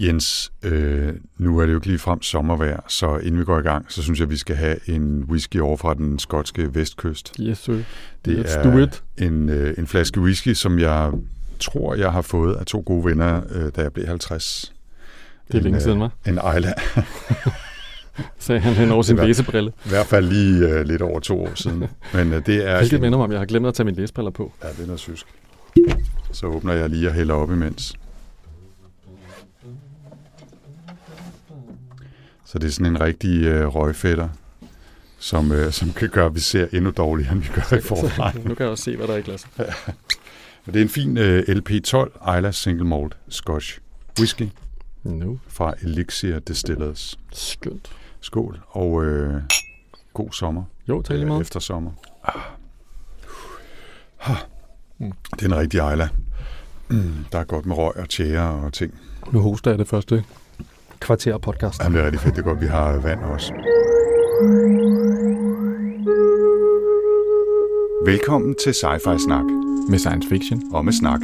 Jens, øh, nu er det jo ikke lige frem sommervejr, så inden vi går i gang, så synes jeg, vi skal have en whisky over fra den skotske vestkyst. Yes, sir. Det Let's er do it. En, øh, en flaske whisky, som jeg tror, jeg har fået af to gode venner, øh, da jeg blev 50. Det er en, længe siden, hva'? En Isla. Sagde han hen over sin var- læsebrille. I hvert fald lige øh, lidt over to år siden. Men øh, det er... Hvilket minder mig om, jeg har glemt at tage mine læsebriller på. Ja, det er noget sysk. Så åbner jeg lige og hælder op imens. Så det er sådan en rigtig øh, røgfætter, som, øh, som kan gøre, at vi ser endnu dårligere, end vi gør i forvejen. nu kan jeg også se, hvad der er i glasset. Og det er en fin øh, LP12 Isla Single Malt Scotch Whisky Nu. fra Elixir Distillers. Skønt. Skål, og øh, god sommer. Jo, tak lige meget. efter sommer. Ah. Ah. Mm. Det er en rigtig Isla. Mm, der er godt med røg og tjære og ting. Nu hoster jeg det første kvarter af podcasten. Jamen, det er rigtig fedt. Det er godt, vi har vand også. Velkommen til Sci-Fi Snak. Med science fiction. Og med snak.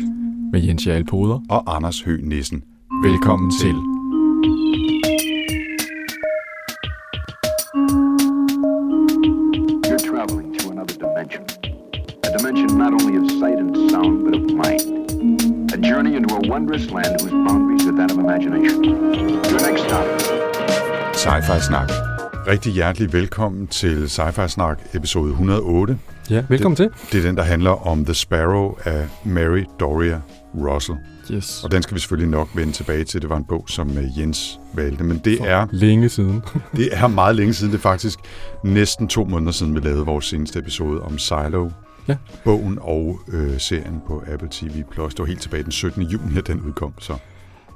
Med Jens Jarl Poder. Og Anders Høgh Nissen. Velkommen til. You're traveling to another dimension. A dimension not only of sight and sound, but of mind. A journey into a wondrous land whose boundaries are that of imagination. Your next stop. Sci-Fi Snak. Rigtig hjertelig velkommen til Sci-Fi Snak episode 108. Ja, velkommen til. Det er den, der handler om The Sparrow af Mary Doria Russell. Yes. Og den skal vi selvfølgelig nok vende tilbage til. Det var en bog, som øh, Jens valgte. Men det er, Længe siden. det er meget længe siden. Det er faktisk næsten to måneder siden, vi lavede vores seneste episode om Silo. Ja. Bogen og øh, serien på Apple TV+. Det var helt tilbage den 17. juni, at den udkom. Så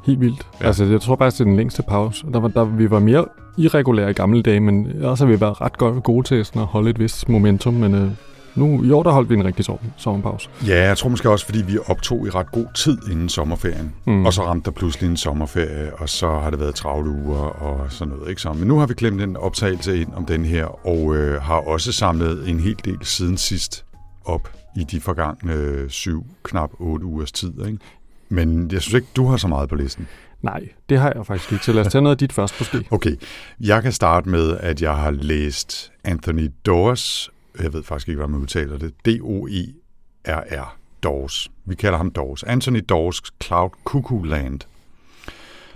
Helt vildt. Ja. Altså, jeg tror faktisk, det er den længste pause. Der var, der, vi var mere irregulære i gamle dage, men også har vi været ret godt gode til sådan at holde et vist momentum. Men øh, nu i år, der holdt vi en rigtig sommer, sommerpause. Ja, jeg tror måske også, fordi vi optog i ret god tid inden sommerferien. Mm. Mm. Og så ramte der pludselig en sommerferie, og så har det været travle uger og sådan noget. Ikke så? Men nu har vi klemt en optagelse ind om den her, og øh, har også samlet en hel del siden sidst op i de forgangne syv, knap otte ugers tid. Ikke? Men jeg synes ikke, du har så meget på listen. Nej, det har jeg faktisk ikke. Så lad os tage noget af dit først måske. Okay, jeg kan starte med, at jeg har læst Anthony Dawes, jeg ved faktisk ikke, hvordan man udtaler det, D-O-E-R-R, Dawes. Vi kalder ham Dawes. Anthony Dawes Cloud Cuckoo Land,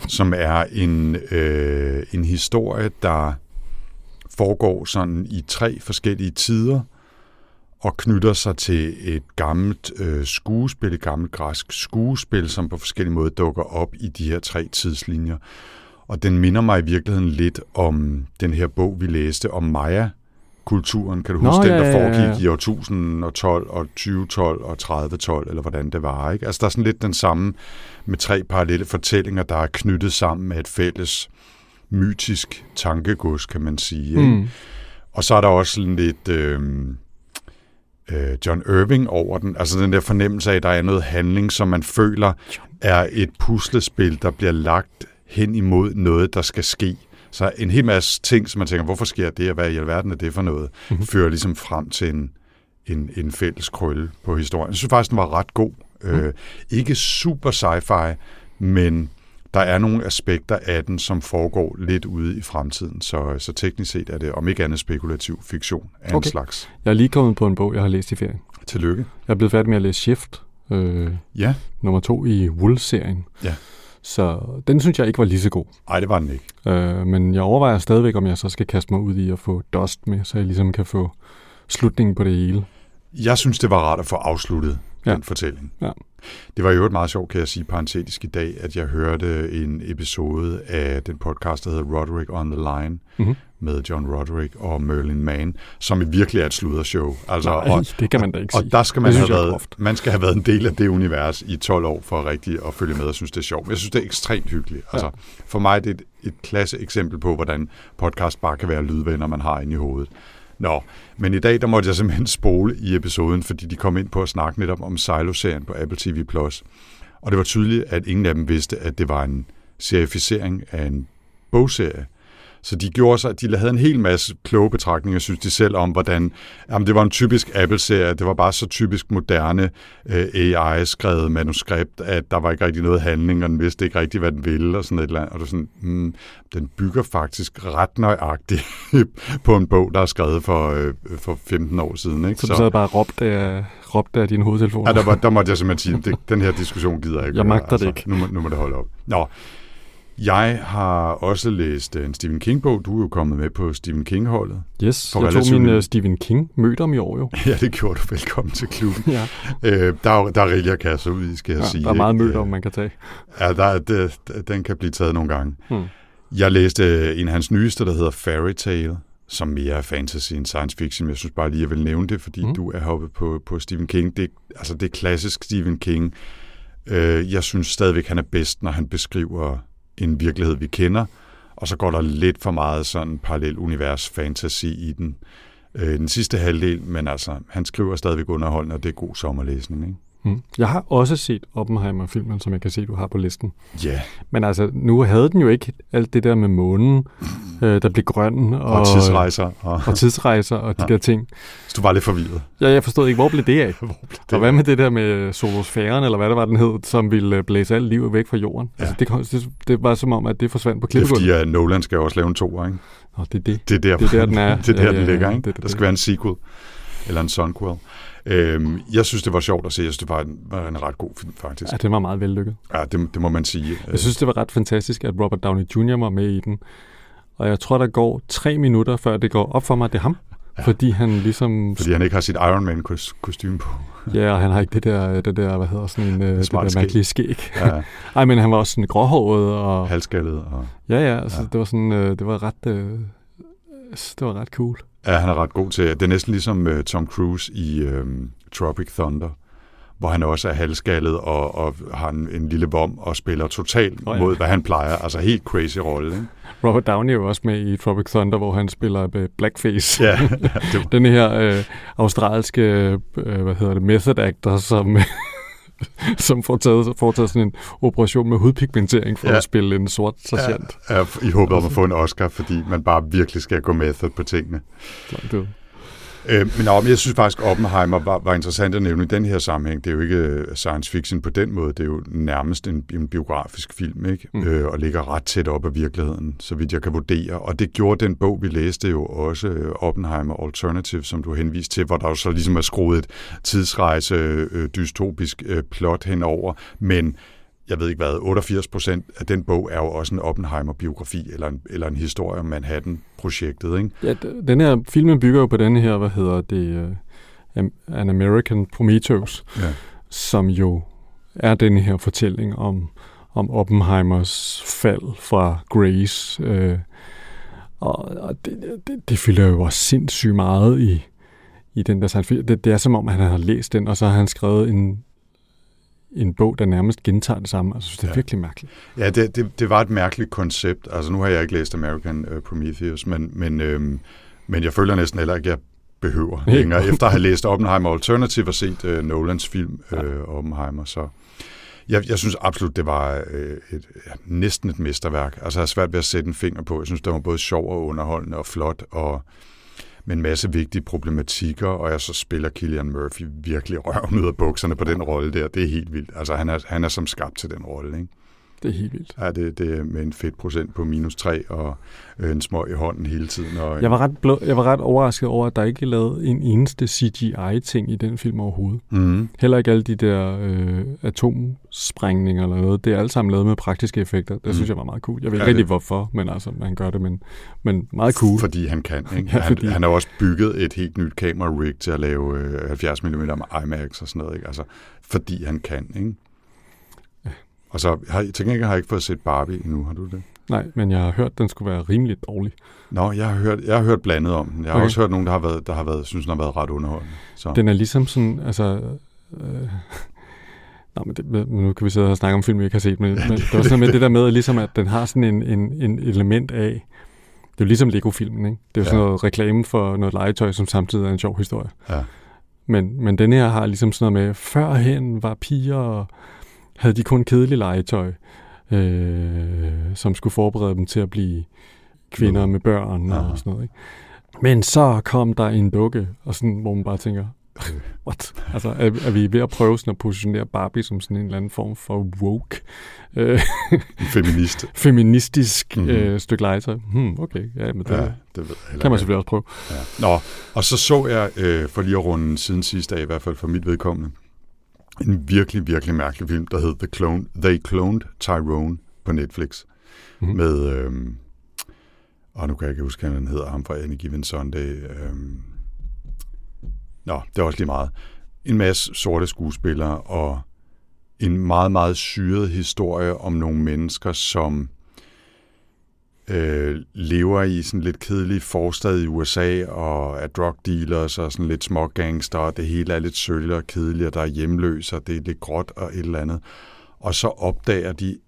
som er en, øh, en historie, der foregår sådan i tre forskellige tider, og knytter sig til et gammelt øh, skuespil, et gammelt græsk skuespil, som på forskellige måder dukker op i de her tre tidslinjer. Og den minder mig i virkeligheden lidt om den her bog, vi læste om Maya-kulturen. Kan du Nå, huske den, ja, der ja, ja, ja. foregik i år 1012 og 2012 og 3012, eller hvordan det var? Ikke? Altså der er sådan lidt den samme med tre parallelle fortællinger, der er knyttet sammen med et fælles mytisk tankegods, kan man sige. Ikke? Mm. Og så er der også sådan lidt øh, øh, John Irving over den. Altså den der fornemmelse af, at der er noget handling, som man føler er et puslespil, der bliver lagt hen imod noget, der skal ske. Så en hel masse ting, som man tænker, hvorfor sker det, og hvad i alverden er det for noget, mm-hmm. fører ligesom frem til en, en, en fælles krølle på historien. Jeg synes faktisk, den var ret god. Mm. Øh, ikke super sci-fi, men der er nogle aspekter af den, som foregår lidt ude i fremtiden. Så, så teknisk set er det, om ikke andet spekulativ fiktion af okay. en slags. Jeg er lige kommet på en bog, jeg har læst i ferien. Tillykke. Jeg er blevet færdig med at læse Shift, øh, Ja, nummer to i Wool-serien. Ja. Så den synes jeg ikke var lige så god. ej, det var den ikke. Øh, men jeg overvejer stadigvæk, om jeg så skal kaste mig ud i at få Dust med, så jeg ligesom kan få slutningen på det hele. Jeg synes, det var rart at få afsluttet ja. Ja. den fortælling. Ja. Det var jo et meget sjovt, kan jeg sige, parentetisk i dag, at jeg hørte en episode af den podcast, der hedder Roderick on the Line, Mhm. med John Roderick og Merlin Mann, som virkelig er et sludershow. Altså, Nej, og, det kan man da ikke og sige. der skal man have været, man skal have været en del af det univers i 12 år for rigtig at følge med og synes, det er sjovt. Men jeg synes, det er ekstremt hyggeligt. Altså, for mig er det et, et klasse eksempel på, hvordan podcast bare kan være lydvenner, man har inde i hovedet. Nå, men i dag der måtte jeg simpelthen spole i episoden, fordi de kom ind på at snakke netop om Silo-serien på Apple TV+. Og det var tydeligt, at ingen af dem vidste, at det var en serificering af en bogserie. Så de gjorde sig, de havde en hel masse kloge betragtninger, synes de selv, om hvordan, jamen det var en typisk Apple-serie, det var bare så typisk moderne øh, AI-skrevet manuskript, at der var ikke rigtig noget handling, og den vidste ikke rigtig, hvad den ville, og sådan et eller andet. Og du sådan, mm, den bygger faktisk ret nøjagtigt på en bog, der er skrevet for, øh, for 15 år siden. Ikke? Så du sad bare og råbte af, råbte af din hovedtelefon? Ja, der, var, der måtte jeg simpelthen sige, det, den her diskussion gider jeg ikke. Jeg magter altså, det ikke. Nu, må- nu må det holde op. Nå, jeg har også læst øh, en Stephen King-bog. Du er jo kommet med på Stephen King-holdet. Yes, For jeg tog relativt min nylig. uh, Stephen King mødte om i år jo. Ja, det gjorde du. Velkommen til klubben. Ja, Øh, der, er, der er rigeligt at kaste ud i, skal jeg ja sige. der er meget om, Øh, man kan tage. Ja, der, er- det, den kan blive taget nogle gange. Hmm. Jeg læste en af hans nyeste, der hedder Fairy Tale, som mere er fantasy end science fiction. Jeg synes bare lige, jeg vil nævne det, fordi mm. du er hoppet på, på Stephen King. Det, altså, det er klassisk Stephen King. Øh, jeg synes stadigvæk, han er bedst, når han beskriver en virkelighed, vi kender, og så går der lidt for meget sådan parallel univers fantasy i den. Øh, den sidste halvdel, men altså, han skriver stadigvæk underholdende, og det er god sommerlæsning, ikke? Mm. Jeg har også set Oppenheimer-filmen, som jeg kan se, du har på listen. Ja, Men altså, nu havde den jo ikke alt det der med månen, øh, der blev grøn, og, og tidsrejser. Og, og tidsrejser og de Ja. der ting. så du var lidt forvirret. Ja, jeg forstod ikke, hvor blev det af? Hvor blev Og hvad med det der med solosfæren, eller hvad det var, den hed, som ville øh, blæse alt liv væk fra jorden? Ja. Altså, det, kom- det, det var som om, at det forsvandt på Det er fordi, klippegulvet. at Nolan skal også lave en toer, ikke? Nå, det er det. Det er der, Det er der, den er. det er der, Ja, den ligger, ikke? Det det, Der skal det. være en sequel. Eller en sonquel. Øhm, jeg synes, det var sjovt at se. Jeg synes, det var en, var en ret god film, faktisk. Ja, det var meget vellykket. Ja, det, det må man sige. Jeg synes, det var ret fantastisk, at Robert Downey Jr. var med i den. Og jeg tror, der går tre minutter, før det går op for mig, at det er ham. Ja. Fordi han ligesom... Fordi han ikke har sit Iron Man kostume på. Ja, og han har ikke det der, det der hvad hedder sådan en, øh, det der mærkelige skæg. Ja, Ej, men han var også sådan gråhåret, og halskaldet. Og, ja, ja, altså, Ja. det var sådan, øh, det var ret, øh, det var ret cool. Ja, han er ret god til. Det er næsten ligesom uh, Tom Cruise i um, Tropic Thunder hvor han også er halskaldet og, og har en, en lille vom og spiller totalt oh, ja. mod, hvad han plejer. Altså helt crazy rolle, ikke? Robert Downey er jo også med i Tropic Thunder, hvor han spiller øh, blackface. Ja, ja det, Den her øh, australske, øh, hvad hedder det, method actor, som, som får taget, får taget sådan en operation med hudpigmentering for ja. Ja. at spille en sort sergeant. er i håbet om at få en Oscar, fordi man bare virkelig skal gå method på tingene. Langt ud. Øh, men, men jeg synes faktisk, Oppenheimer var, var interessant at nævne i den her sammenhæng. Det er jo ikke øh, science fiction på den måde. Det er jo nærmest en, en biografisk film, ikke? Mm. Mm. Øh, og ligger ret tæt op af virkeligheden, så vidt jeg kan vurdere. Og det gjorde den bog, vi læste jo også, øh, Oppenheimer Alternative, som du henviste til, hvor der jo så ligesom er skruet et tidsrejse, øh, dystopisk øh, plot henover. Men jeg ved ikke hvad, 88 procent af den bog er jo også en Oppenheimer-biografi, eller en, eller en historie om Manhattan-projektet, ikke? Ja, den her filmen bygger jo på den her, hvad hedder det, uh, An American Prometheus, Ja. som jo er den her fortælling om, om Oppenheimers fald fra Grace. Øh, og og det, det, det fylder jo også sindssygt meget i, i den der science fiction. Det, det er som om, han har læst den, og så har han skrevet en, en bog, der nærmest gentager det samme. Altså, det er ja. Virkelig mærkeligt. Ja, det, det, det var et mærkeligt koncept. Altså, nu har jeg ikke læst American uh, Prometheus, men, men, øhm, men jeg føler næsten heller ikke, at jeg behøver længere, efter at have læst Oppenheimer Alternative og set uh, Nolans film Ja. uh, Oppenheimer. Så jeg, jeg synes absolut, det var uh, et, ja, næsten et mesterværk. Altså, jeg har svært ved at sætte en finger på. Jeg synes, det var både sjov og underholdende og flot, og med en masse vigtige problematikker, og jeg så spiller Killian Murphy virkelig røven ud af bukserne på den rolle der. Det er helt vildt. Altså, han er, han er som skabt til den rolle, ikke? Det er helt vildt. Ja, det, det er med en fedtprocent på minus 3 og øh, en smøg i hånden hele tiden. Og, Jeg var, ret blå, jeg var ret overrasket over, at der ikke er lavet en eneste CGI-ting i den film overhovedet. mm, Heller ikke alle de der øh, atomsprængninger eller noget. Det er alt sammen lavet med praktiske effekter. Det mm. Synes jeg var meget cool. Jeg ved ikke Ja, rigtig det- hvorfor, men altså, man gør det, men, men meget cool. Fordi han kan. Ikke? Ja, fordi- han, han har også bygget et helt nyt kamera-rig til at lave øh, 70 mm IMAX og sådan noget. Ikke? Altså, fordi han kan. Ikke? Og så har, til gengæld har jeg ikke fået set Barbie endnu, har du det? Nej, men jeg har hørt, at den skulle være rimelig dårlig. Nå, jeg har hørt, jeg har hørt blandet om den. Jeg har Okay. også hørt nogen, der har været, der har været, synes, den har været ret underholdende. Så. Den er ligesom sådan, altså... Øh, Nå, men, det, nu kan vi sidde og snakke om film, vi ikke har set, men, men det var sådan med det der med, ligesom at den har sådan en, en, en element af... Det er jo ligesom Lego-filmen, ikke? Det er jo sådan Ja. noget reklame for noget legetøj, som samtidig er en sjov historie. Ja. Men, men den her har ligesom sådan noget med, førhen var piger, og havde de kun kedeligt legetøj, øh, som skulle forberede dem til at blive kvinder med børn og Aha. sådan noget. Ikke? Men så kom der en dukke, og sådan, hvor man bare tænker, what? Altså, er, er vi ved at prøve sådan at positionere Barbie som sådan en eller anden form for woke, øh, feminist. feministisk Mhm. mm-hmm. øh, stykke legetøj? Hmm, okay, ja, men det Ja, det ved jeg kan man selvfølgelig også prøve. Ja. Nå, og så så jeg, øh, for lige at runde siden sidste af, i hvert fald for mit vedkommende, en virkelig, virkelig mærkelig film, der hed The Clone, They Cloned Tyrone på Netflix. Mhm. Mm. Med, øh, og nu kan jeg ikke huske, hvad han hedder, ham fra Any Given Sunday. Øh, nå, det er også lige meget. En masse sorte skuespillere, og en meget, meget syret historie om nogle mennesker, som øh, lever i sådan lidt kedelig forstad i USA og er drug dealers og sådan lidt små gangster, og det hele er lidt sølv og kedeligt, og der er hjemløse, og det er lidt gråt og et eller andet. Og så opdager de,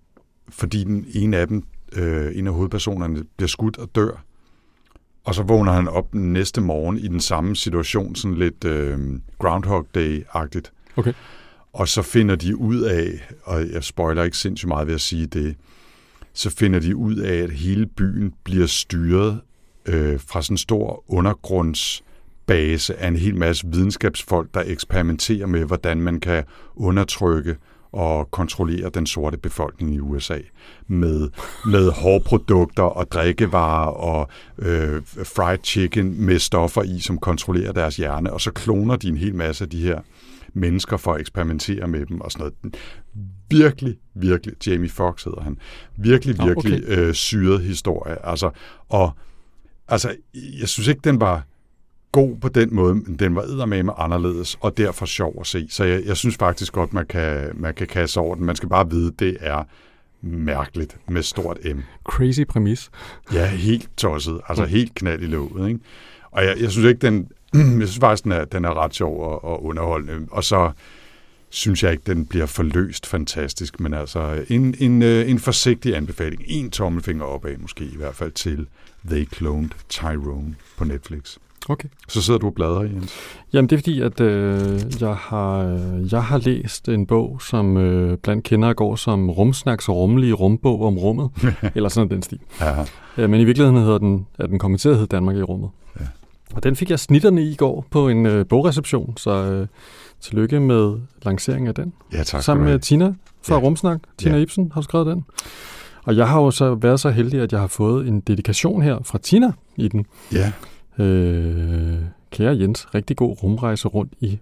fordi den ene af dem, øh, en af hovedpersonerne, bliver skudt og dør, og så vågner han op den næste morgen i den samme situation, sådan lidt øh, Groundhog Day-agtigt. Okay. Og så finder de ud af, og jeg spoiler ikke sindssygt meget ved at sige det, så finder de ud af, at hele byen bliver styret øh, fra sådan en stor undergrundsbase af en hel masse videnskabsfolk, der eksperimenterer med, hvordan man kan undertrykke og kontrollere den sorte befolkning i USA med, med hårprodukter og drikkevarer og øh, fried chicken med stoffer i, som kontrollerer deres hjerne, og så kloner de en hel masse af de her mennesker for at eksperimentere med dem og sådan noget. Virkelig, virkelig, Jamie Foxx hedder han, virkelig, virkelig okay. øh, syret historie. Altså, og altså, jeg synes ikke, den var god på den måde, men den var eddermame anderledes, og derfor sjov at se. Så jeg, jeg synes faktisk godt, man kan, man kan kaste over den. Man skal bare vide, det er mærkeligt med stort M. Crazy præmis. Ja, helt tosset. Altså Mm. helt knald i låget. Ikke? Og jeg, jeg synes ikke, den... Jeg synes faktisk, den er, den er ret sjov og, og underholdende. Og så synes jeg ikke, den bliver forløst fantastisk. Men altså, en, en, øh, en forsigtig anbefaling. En tommelfinger opad måske i hvert fald til They Cloned Tyrone på Netflix. Okay. Så sidder du og bladrer, Jens. Jamen, det er fordi, at øh, jeg, har, øh, jeg har læst en bog, som øh, blandt kender går som Rumsnaks rummelige rumbog om rummet, eller sådan den stil. Ja, Øh, men i virkeligheden hedder den, at den kommenterede hed Danmark i rummet. Ja. Og den fik jeg snitterne i i går på en øh, bogreception, så øh, tillykke med lanceringen af den. ja tak Sammen med. Tina fra Ja. Rumsnak. Tina Ja. Ibsen har skrevet den. Og jeg har jo så været så heldig, at jeg har fået en dedikation her fra Tina i den. Ja, Øh, kære Jens, rigtig god rumrejse rundt i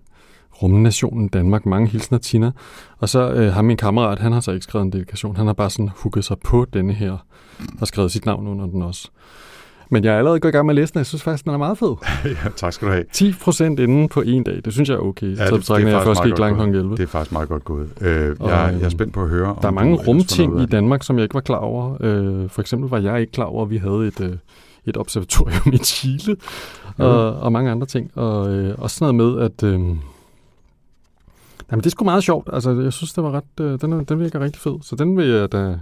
rumnationen Danmark. Mange hilsner, Tina. Og så øh, har min kammerat, han har så ikke skrevet en dedikation. Han har bare sådan hooket sig på denne her og skrevet sit navn under den også. Men jeg er allerede gået i gang med at læse den, jeg synes faktisk, den er meget fed. ja, tak skal du have. 10 procent inden på en dag, det synes jeg er okay. det- Ja, det så er jeg faktisk først gik langt gået. kl. 11. Det er faktisk meget godt gået. Øh, Og, jeg, jeg er spændt på at høre, Der er mange rumting i det. Danmark, som jeg ikke var klar over. Øh, for eksempel var jeg ikke klar over, at vi havde et, øh, et observatorium i Chile, og, og mange andre ting. Og øh, også sådan noget med, at... Øh, jamen, det er sgu meget sjovt. Altså, jeg synes, det var ret... Øh, den, er- den virker rigtig fed. Så den vil jeg da...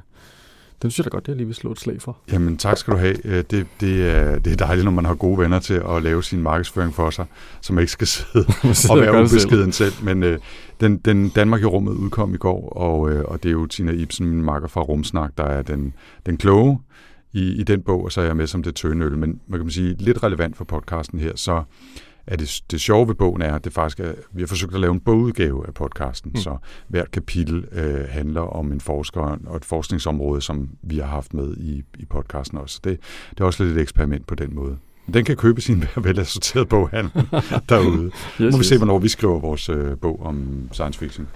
Den synes jeg da godt, jeg lige vil slå et slag for. Jamen, tak skal du have. Øh, Det, det, er, det er dejligt, når man har gode venner til at lave sin markedsføring for sig, som ikke skal sidde og være ubeskeden selv. Men øh, den, den Danmark i rummet udkom i går, og, øh, og det er jo Tina Ibsen, min makker fra Rumsnak, der er den, den kloge i, i den bog, og så er jeg med som det tønøl. Men man kan man sige, lidt relevant for podcasten her, så er det, det sjove ved bogen er, at det faktisk er, vi har forsøgt at lave en bogudgave af podcasten, mm. så hvert kapitel øh, handler om en forsker og et forskningsområde, som vi har haft med i, i podcasten også. Det, det er også lidt et eksperiment på den måde. Den kan købes i en velassorteret boghandel derude. Yes, Må vi se, hvornår vi skriver vores øh, bog om science fiction.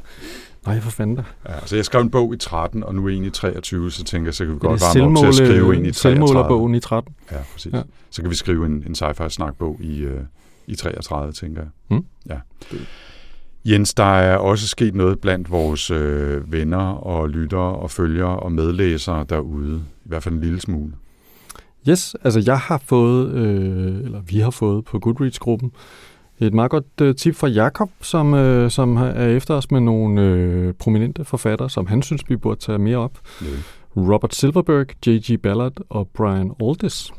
Nej, for fanden da. Ja, altså jeg skrev en bog i 13, og nu er jeg i 23, så tænker jeg, så kan vi godt varme op til at skrive en i 33. selvmålerbogen i 13. Ja, præcis. Ja. Så kan vi skrive en, en sci-fi snakbog i, øh, i 33, tænker jeg. Mm. Ja. Jens, der er også sket noget blandt vores øh, venner og lyttere og følgere og medlæsere derude. I hvert fald en lille smule. Yes, altså jeg har fået, øh, eller vi har fået på Goodreads-gruppen, et meget godt øh, tip fra Jakob, som, øh, som er efter os med nogle øh, prominente forfattere, som han synes, vi burde tage mere op. Ja. Robert Silverberg, J.G. Ballard og Brian Aldiss.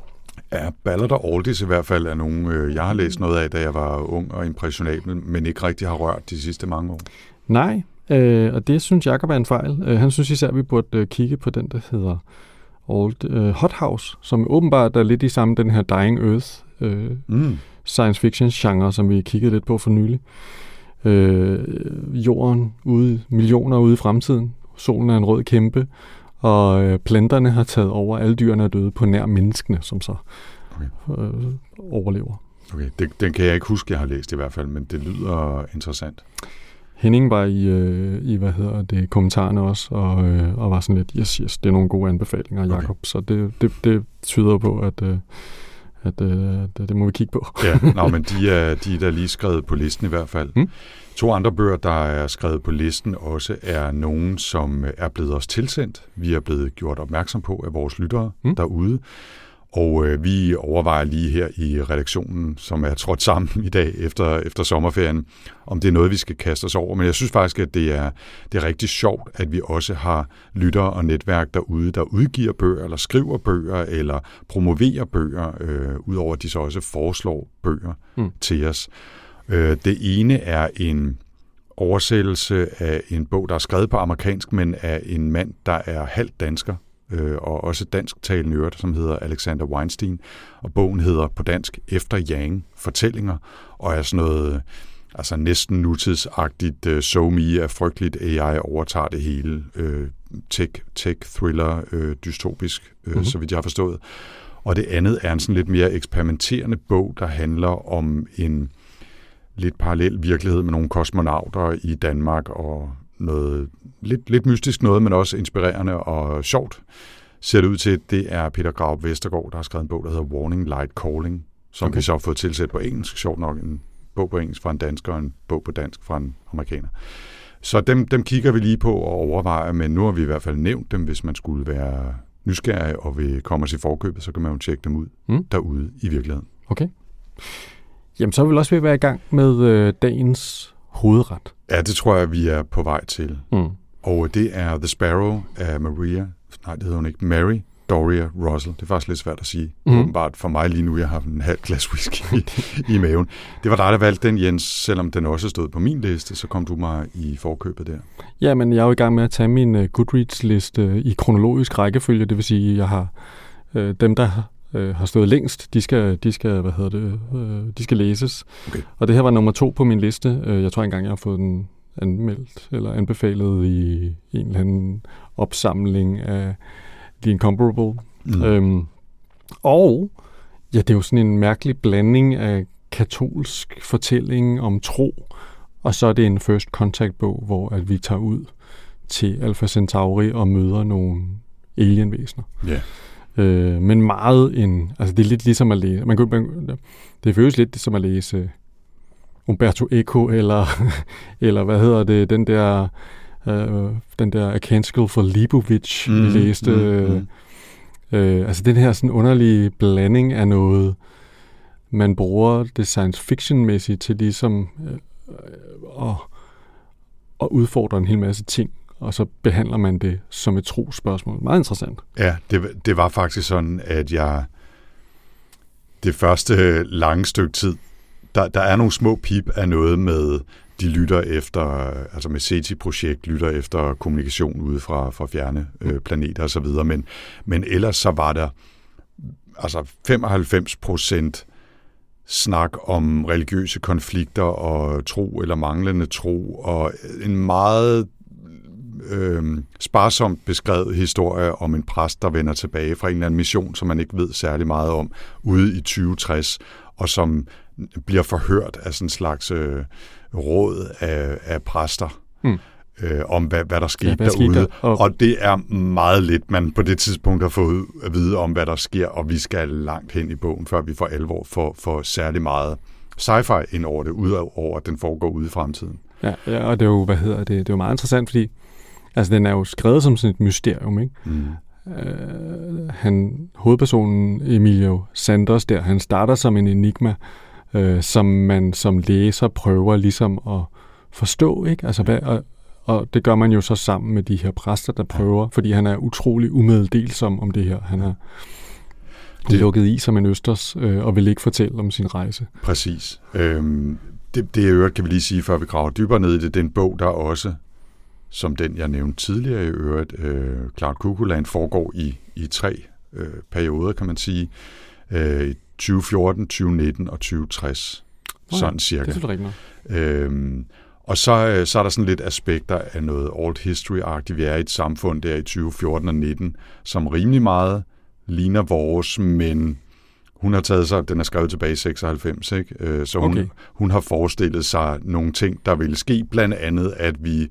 Ja, Ballard og Aldis i hvert fald er nogle, øh, jeg har læst noget af, da jeg var ung og impressionabel, men ikke rigtig har rørt de sidste mange år. Nej, øh, og det synes Jakob er en fejl. Øh, han synes især, at vi burde øh, kigge på den, der hedder Old uh, Hot House, som åbenbart er lidt i samme den her Dying Earth uh, Mm. science fiction genre, som vi kiggede lidt på for nylig. Øh, jorden ude, millioner ude i fremtiden. Solen er en rød kæmpe, og øh, planterne har taget over. Alle dyrene er døde på nær menneskene, som så Okay. øh, overlever. Okay, det, den kan jeg ikke huske, jeg har læst i hvert fald, men det lyder interessant. Henning var i, øh, i hvad hedder det, kommentarerne også, og, øh, og var sådan lidt, yes, yes, det er nogle gode anbefalinger, Okay. Jacob. Så det, det, det tyder på, at, øh, at øh, det, det må vi kigge på. Ja, nå, men de er, de er da lige skrevet på listen i hvert fald. Mm. To andre bøger, der er skrevet på listen også, er nogen, som er blevet os tilsendt. Vi er blevet gjort opmærksom på af vores lyttere Mm. derude. Og øh, vi overvejer lige her i redaktionen, som er trådt sammen i dag efter, efter sommerferien, om det er noget, vi skal kaste os over. Men jeg synes faktisk, at det er, det er rigtig sjovt, at vi også har lyttere og netværk derude, der udgiver bøger, eller skriver bøger, eller promoverer bøger, øh, udover at de så også foreslår bøger mm. til os. Øh, det ene er en oversættelse af en bog, der er skrevet på amerikansk, men af en mand, der er halvt dansker, øh, og også dansktalende øvrigt, som hedder Alexander Weinstein. Og bogen hedder på dansk Efter Yang Fortællinger, og er sådan noget altså næsten nutidsagtigt uh, so me er frygteligt AI overtager det hele. Uh, tech, tech thriller, uh, dystopisk, Mhm. mm-hmm. så vidt jeg har forstået. Og det andet er en sådan lidt mere eksperimenterende bog, der handler om en lidt parallel virkelighed med nogle kosmonauter i Danmark og noget lidt, lidt mystisk noget, men også inspirerende og sjovt. Ser det ud til, det er Peter Graup Vestergaard, der har skrevet en bog, der hedder Warning Light Calling, som Okay. vi så har fået tilsat på engelsk. Sjovt nok en bog på engelsk fra en dansker og en bog på dansk fra en amerikaner. Så dem, dem kigger vi lige på og overvejer, men nu har vi i hvert fald nævnt dem, hvis man skulle være nysgerrig og vil komme os i forkøbet, så kan man jo tjekke dem ud mm. derude i virkeligheden. Okay. Jamen, så er vi også ved være i gang med øh, dagens hovedret. Ja, det tror jeg, vi er på vej til. Mm. Og det er The Sparrow af Maria, nej, det hedder hun ikke, Mary Doria Russell. Det er faktisk lidt svært at sige. Mm. Åbenbart for mig lige nu, jeg har en halv glas whisky i, i maven. Det var dig, der valgte den, Jens. Selvom den også stod på min liste, så kom du mig i forkøbet der. Ja, men jeg er jo i gang med at tage min uh, Goodreads-liste i kronologisk rækkefølge. Det vil sige, at jeg har uh, dem, der uh, har stået længst, de skal, de skal, hvad hedder det, uh, de skal læses. Okay. Og det her var nummer to på min liste. Uh, jeg tror engang, jeg har fået den anmeldt eller anbefalet i en eller anden opsamling af The Incomparable. Mm. Øhm, og ja, det er jo sådan en mærkelig blanding af katolsk fortælling om tro, og så er det en first contact bog, hvor at vi tager ud til Alpha Centauri og møder nogle alienvæsener. Ja. Øh, men meget en, altså det er lidt ligesom at læse, man, kan- man, det føles lidt som at læse Umberto Eco, eller, eller hvad hedder det, den der, øh, den der A Canticle for Libovic, mm, vi læste, mm, mm. Øh, altså den her sådan underlige blanding af noget, man bruger det science fiction-mæssigt til ligesom øh, øh, at, at udfordre en hel masse ting, og så behandler man det som et trospørgsmål. Meget interessant. Ja, det, det var faktisk sådan, at jeg det første lange stykke tid, der, der er nogle små pip af noget med, de lytter efter, altså med SETI-projekt, lytter efter kommunikation ude fra, fra fjerne øh, planeter osv., men, men ellers så var der altså 95 procent snak om religiøse konflikter og tro eller manglende tro, og en meget øh, sparsomt beskrevet historie om en præst, der vender tilbage fra en eller anden mission, som man ikke ved særlig meget om, ude i 2060, og som bliver forhørt af sådan en slags øh, råd af, af præster. Mm. Øh, om hvad, hvad der skete Ja, hvad derude. skete der? Og- Og det er meget lidt, man på det tidspunkt har fået at vide om, hvad der sker, og vi skal langt hen i bogen, før vi for alvor får, får særlig meget sci-fi ind over det, udover at den foregår ude i fremtiden. Ja, ja, og det er jo, hvad hedder det, det er jo meget interessant, fordi altså, den er jo skrevet som sådan et mysterium, ikke? Mm. Øh, han, hovedpersonen Emilio Sanders der, han starter som en enigma, øh, som man som læser prøver ligesom at forstå, ikke? Altså, hvad, og, og det gør man jo så sammen med de her præster, der prøver, fordi han er utrolig umeddelsom om det her. Han er Det- lukket i som en østers, øh, og vil ikke fortælle om sin rejse. Præcis. Øhm, det, det er øvrigt, kan vi lige sige, før vi graver dybere ned i det, det er en bog, der også som den, jeg nævnte tidligere i øvrigt, øh, Cloud Cuckoo Land, foregår i, i tre øh, perioder, kan man sige. Øh, 2014, 2019 og 2060. Okay, sådan cirka. Det er rigtigt. Øhm, og så, øh, så er der sådan lidt aspekter af noget old history-agtigt. Vi er i et samfund der i 2014 og 19, som rimelig meget ligner vores, men hun har taget sig, den er skrevet tilbage i 96, ikke? Øh, så hun, Okay. hun har forestillet sig nogle ting, der ville ske, blandt andet, at vi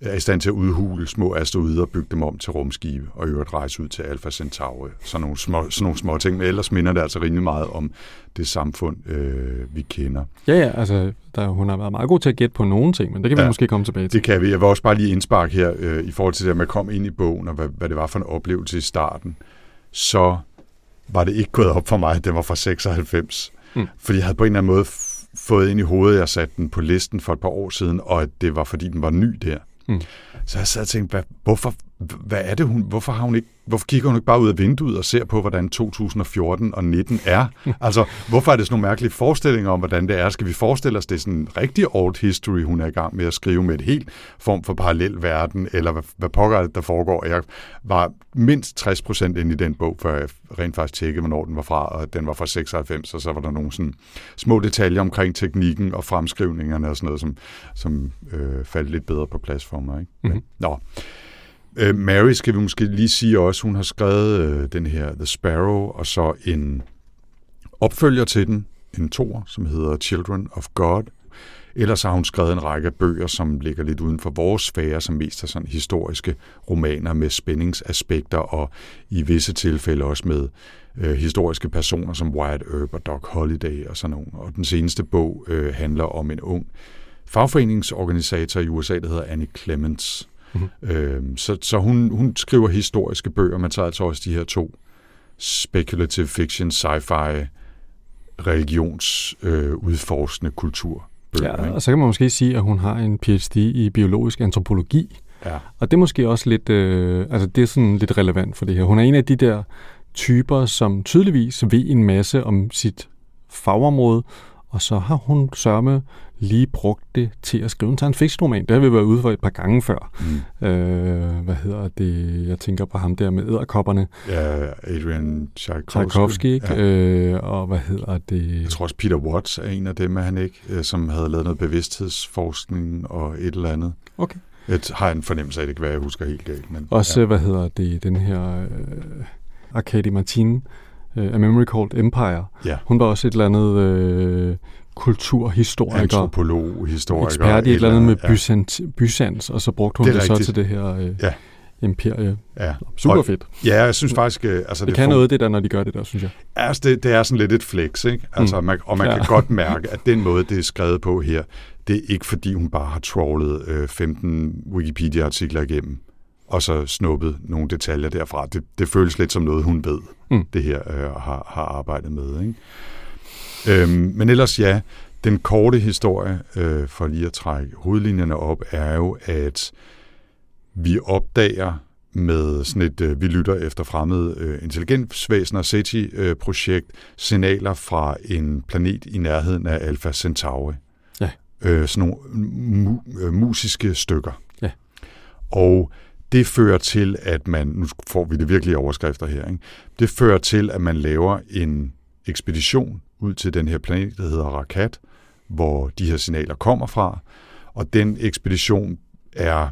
er i stand til at udhule små asteroider og bygge dem om til rumskibe, og i øvrigt rejse ud til Alpha Centauri. Sådan nogle små, sådan nogle små ting, men ellers minder det altså rimelig meget om det samfund, øh, vi kender. Ja, ja, altså, der, hun har været meget god til at gætte på nogle ting, men det kan vi Ja. måske komme tilbage til. Det kan vi. Jeg vil også bare lige indsparke her, øh, i forhold til det at komme ind i bogen, og hvad, hvad det var for en oplevelse i starten. Så var det ikke gået op for mig, at den var fra 96. Mm. Fordi jeg havde på en eller anden måde fået ind i hovedet, jeg satte den på listen for et par år siden, og at det var fordi, den var ny der. Mm. Så jeg sad og tænkte, hvad, hvorfor, hvad er det hun, hvorfor, har hun ikke, hvorfor kigger hun ikke bare ud af vinduet og ser på, hvordan 2014 og 19 er? altså, hvorfor er det sådan nogle mærkelige forestillinger om, hvordan det er? Skal vi forestille os, det er sådan en rigtig old history, hun er i gang med at skrive med et helt form for parallel verden, eller hvad, hvad pokker er det, der foregår? Jeg var mindst 60 procent inde i den bog, før jeg rent faktisk tjekkede, hvornår den var fra, og den var fra 96, og så var der nogle sådan små detaljer omkring teknikken og fremskrivningerne og sådan noget, som, som øh, faldt lidt bedre på plads for mig. Ikke? Men, Mhm. Nå. Øh, Mary skal vi måske lige sige også, hun har skrevet øh, den her The Sparrow, og så en opfølger til den, en tor, som hedder Children of God. Ellers har hun skrevet en række bøger, som ligger lidt uden for vores sfære, som mest er sådan historiske romaner med spændingsaspekter, og i visse tilfælde også med øh, historiske personer som Wyatt Earp og Doc Holliday og sådan nogle. Og den seneste bog øh, handler om en ung fagforeningsorganisator i USA, der hedder Annie Clements. Mhm. Øhm, så så hun, hun skriver historiske bøger, men tager altså også de her to speculative fiction, sci-fi, religionsudforskende øh, udforskende kulturbøger. Ja, ikke? og så kan man måske sige, at hun har en PhD i biologisk antropologi, ja. og det er måske også lidt, øh, altså det er sådan lidt relevant for det her. Hun er en af de der typer, som tydeligvis ved en masse om sit fagområde, og så har hun sørme lige brugt det til at skrive en science fiction roman. Det har vi været ude for et par gange før. Mm. Øh, hvad hedder det? Jeg tænker på ham der med æderkopperne. ja, Adrian Tchaikovsky. Tchaikovsky, ikke? Ja. Øh, og hvad hedder det? Jeg tror også, Peter Watts er en af dem, er han ikke, øh, som havde lavet noget bevidsthedsforskning og et eller andet. Okay. Jeg har en fornemmelse af, det kan være, jeg husker helt galt. Men, Også, ja. hvad hedder det, den her øh, Arcady Martin, øh, A Memory Called Empire. ja. Hun var også et eller andet øh, kulturhistoriker, Antropolog, historiker. ekspert i et eller andet med ja. bysant, bysans, og så brugte hun Det det, så til det her øh, Ja. imperie. Ja. Super Og- fedt. ja, jeg synes faktisk, øh, altså Det, det kan fun- noget, det der, når de gør det der, synes jeg. Altså, det, det er sådan lidt et flex, ikke? Altså, Mm. man, og man Ja. kan godt mærke, at den måde, det er skrevet på her, det er ikke fordi, hun bare har trawlet øh, 15 Wikipedia-artikler igennem, og så snuppet nogle detaljer derfra. Det, det føles lidt som noget, hun ved, Mm. det her øh, har, har arbejdet med, ikke? Øhm, men ellers ja, den korte historie, øh, for lige at trække hovedlinjerne op, er jo, at vi opdager med sådan et, øh, vi lytter efter fremmede øh, intelligensvæsener, SETI-projekt, signaler fra en planet i nærheden af Alpha Centauri. Ja. Øh, sådan nogle mu- øh, musiske stykker. Ja. Og det fører til, at man, nu får vi det virkelige overskrifter her, ikke? det fører til, at man laver en ekspedition ud til den her planet, der hedder Rakat, hvor de her signaler kommer fra, og den ekspedition er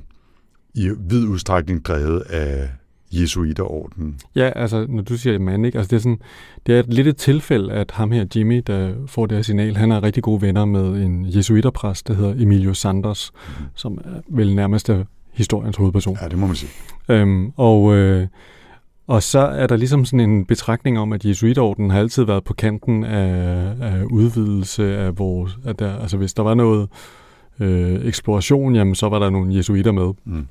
i vid udstrækning drevet af Jesuiterordenen. Ja, altså, når du siger mand, ikke? Altså, det er, sådan, det er et lidt et tilfælde, at ham her, Jimmy, der får det her signal, han er rigtig gode venner med en jesuiterpræst, der hedder Emilio Sanders, Mhm. som er vel nærmest er historiens hovedperson. Ja, det må man sige. Øhm, og, øh, og så er der ligesom sådan en betragtning om, at jesuiterordenen har altid været på kanten af, af udvidelse af vores... Af der, altså hvis der var noget øh, eksploration, jamen så var der nogle jesuiter med. Mm.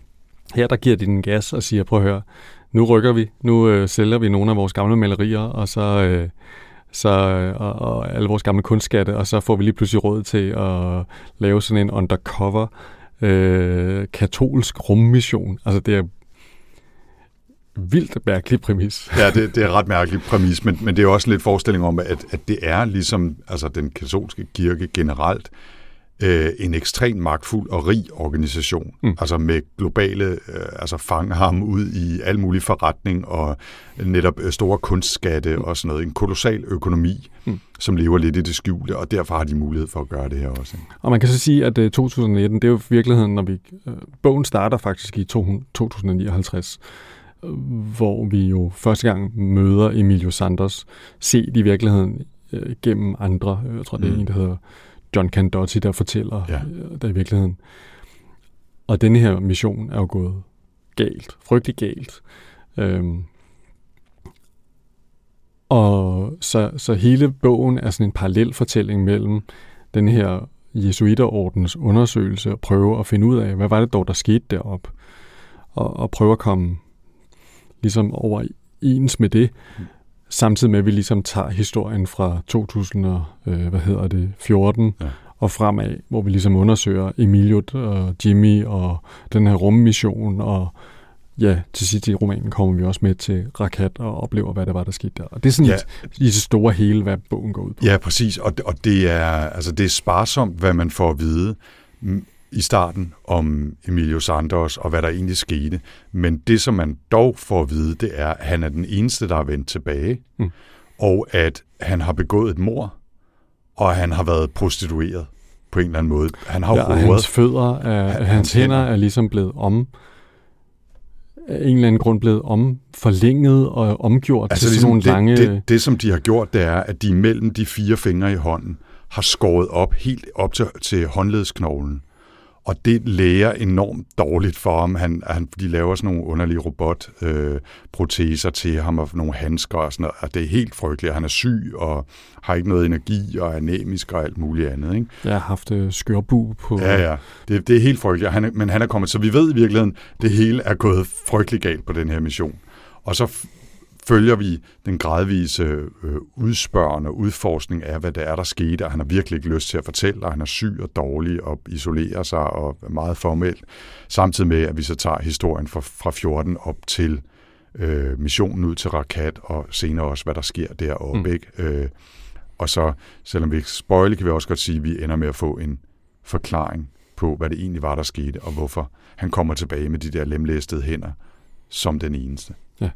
Her der giver de den gas og siger, prøv at høre, nu rykker vi, nu øh, sælger vi nogle af vores gamle malerier, og så... Øh, så, øh, og, og alle vores gamle kunstskatte, og så får vi lige pludselig råd til at lave sådan en undercover øh, katolsk rummission. Altså det er vildt mærkelig præmis. Ja, det, det er ret mærkeligt præmis, men, men det er også lidt forestilling om, at, at det er ligesom altså den katolske kirke generelt øh, en ekstremt magtfuld og rig organisation, mm. altså med globale, øh, altså fange ham ud i al mulig forretning og netop øh, store kunstskatte mm. og sådan noget. En kolossal økonomi, mm. som lever lidt i det skjulte, og derfor har de mulighed for at gøre det her også. Og man kan så sige, at 2019, det er jo virkeligheden, når vi... Øh, bogen starter faktisk i 2059, hvor vi jo første gang møder Emilio Sanders, set i virkeligheden øh, gennem andre. Jeg tror, det er mm. en, der hedder John Candotti, der fortæller ja. øh, der i virkeligheden. Og denne her mission er jo gået galt, frygtelig galt. Øhm, og så, så hele bogen er sådan en parallel fortælling mellem den her jesuiterordens undersøgelse og prøve at finde ud af, hvad var det dog, der skete derop, og, og prøve at komme ligesom over ens med det, samtidig med, at vi ligesom tager historien fra 2000 og, øh, hvad hedder det, 14 ja. og fremad, hvor vi ligesom undersøger Emilio og Jimmy og den her rummission, og ja, til sidst i romanen kommer vi også med til Rakat og oplever, hvad det var, der skete der. Og det er sådan ja. et, i det store hele, hvad bogen går ud på. Ja, præcis, og, og det, er, altså, det er sparsomt, hvad man får at vide i starten om Emilio Sanders og hvad der egentlig skete. Men det, som man dog får at vide, det er, at han er den eneste, der er vendt tilbage, mm. og at han har begået et mor, og han har været prostitueret på en eller anden måde. Han har ja, hans fødder, er, han, hans hænder er ligesom blevet om af en eller anden grund blevet om, forlænget og omgjort altså, til ligesom nogle det, lange... Det, det, som de har gjort, det er, at de mellem de fire fingre i hånden har skåret op helt op til, til håndledsknoglen og det læger enormt dårligt for ham. Han, han, de laver sådan nogle underlige robotproteser øh, til ham, og nogle handsker og sådan noget, og det er helt frygteligt. Han er syg, og har ikke noget energi, og er anemisk og alt muligt andet. Ikke? Jeg har haft øh, skørbu på... Ja, ja. Det, det er helt frygteligt, han men han er kommet... Så vi ved i virkeligheden, det hele er gået frygtelig galt på den her mission. Og så følger vi den gradvise øh, udspørgende udforskning af, hvad det er, der skete, og han har virkelig ikke lyst til at fortælle, og han er syg og dårlig og isolerer sig og er meget formelt, samtidig med, at vi så tager historien fra, fra 14 op til øh, missionen ud til Rakat, og senere også, hvad der sker deroppe. Mm. Ikke? Øh, og så, selvom vi ikke spoiler, kan vi også godt sige, at vi ender med at få en forklaring på, hvad det egentlig var, der skete, og hvorfor han kommer tilbage med de der lemlæstede hænder som den eneste. Ja.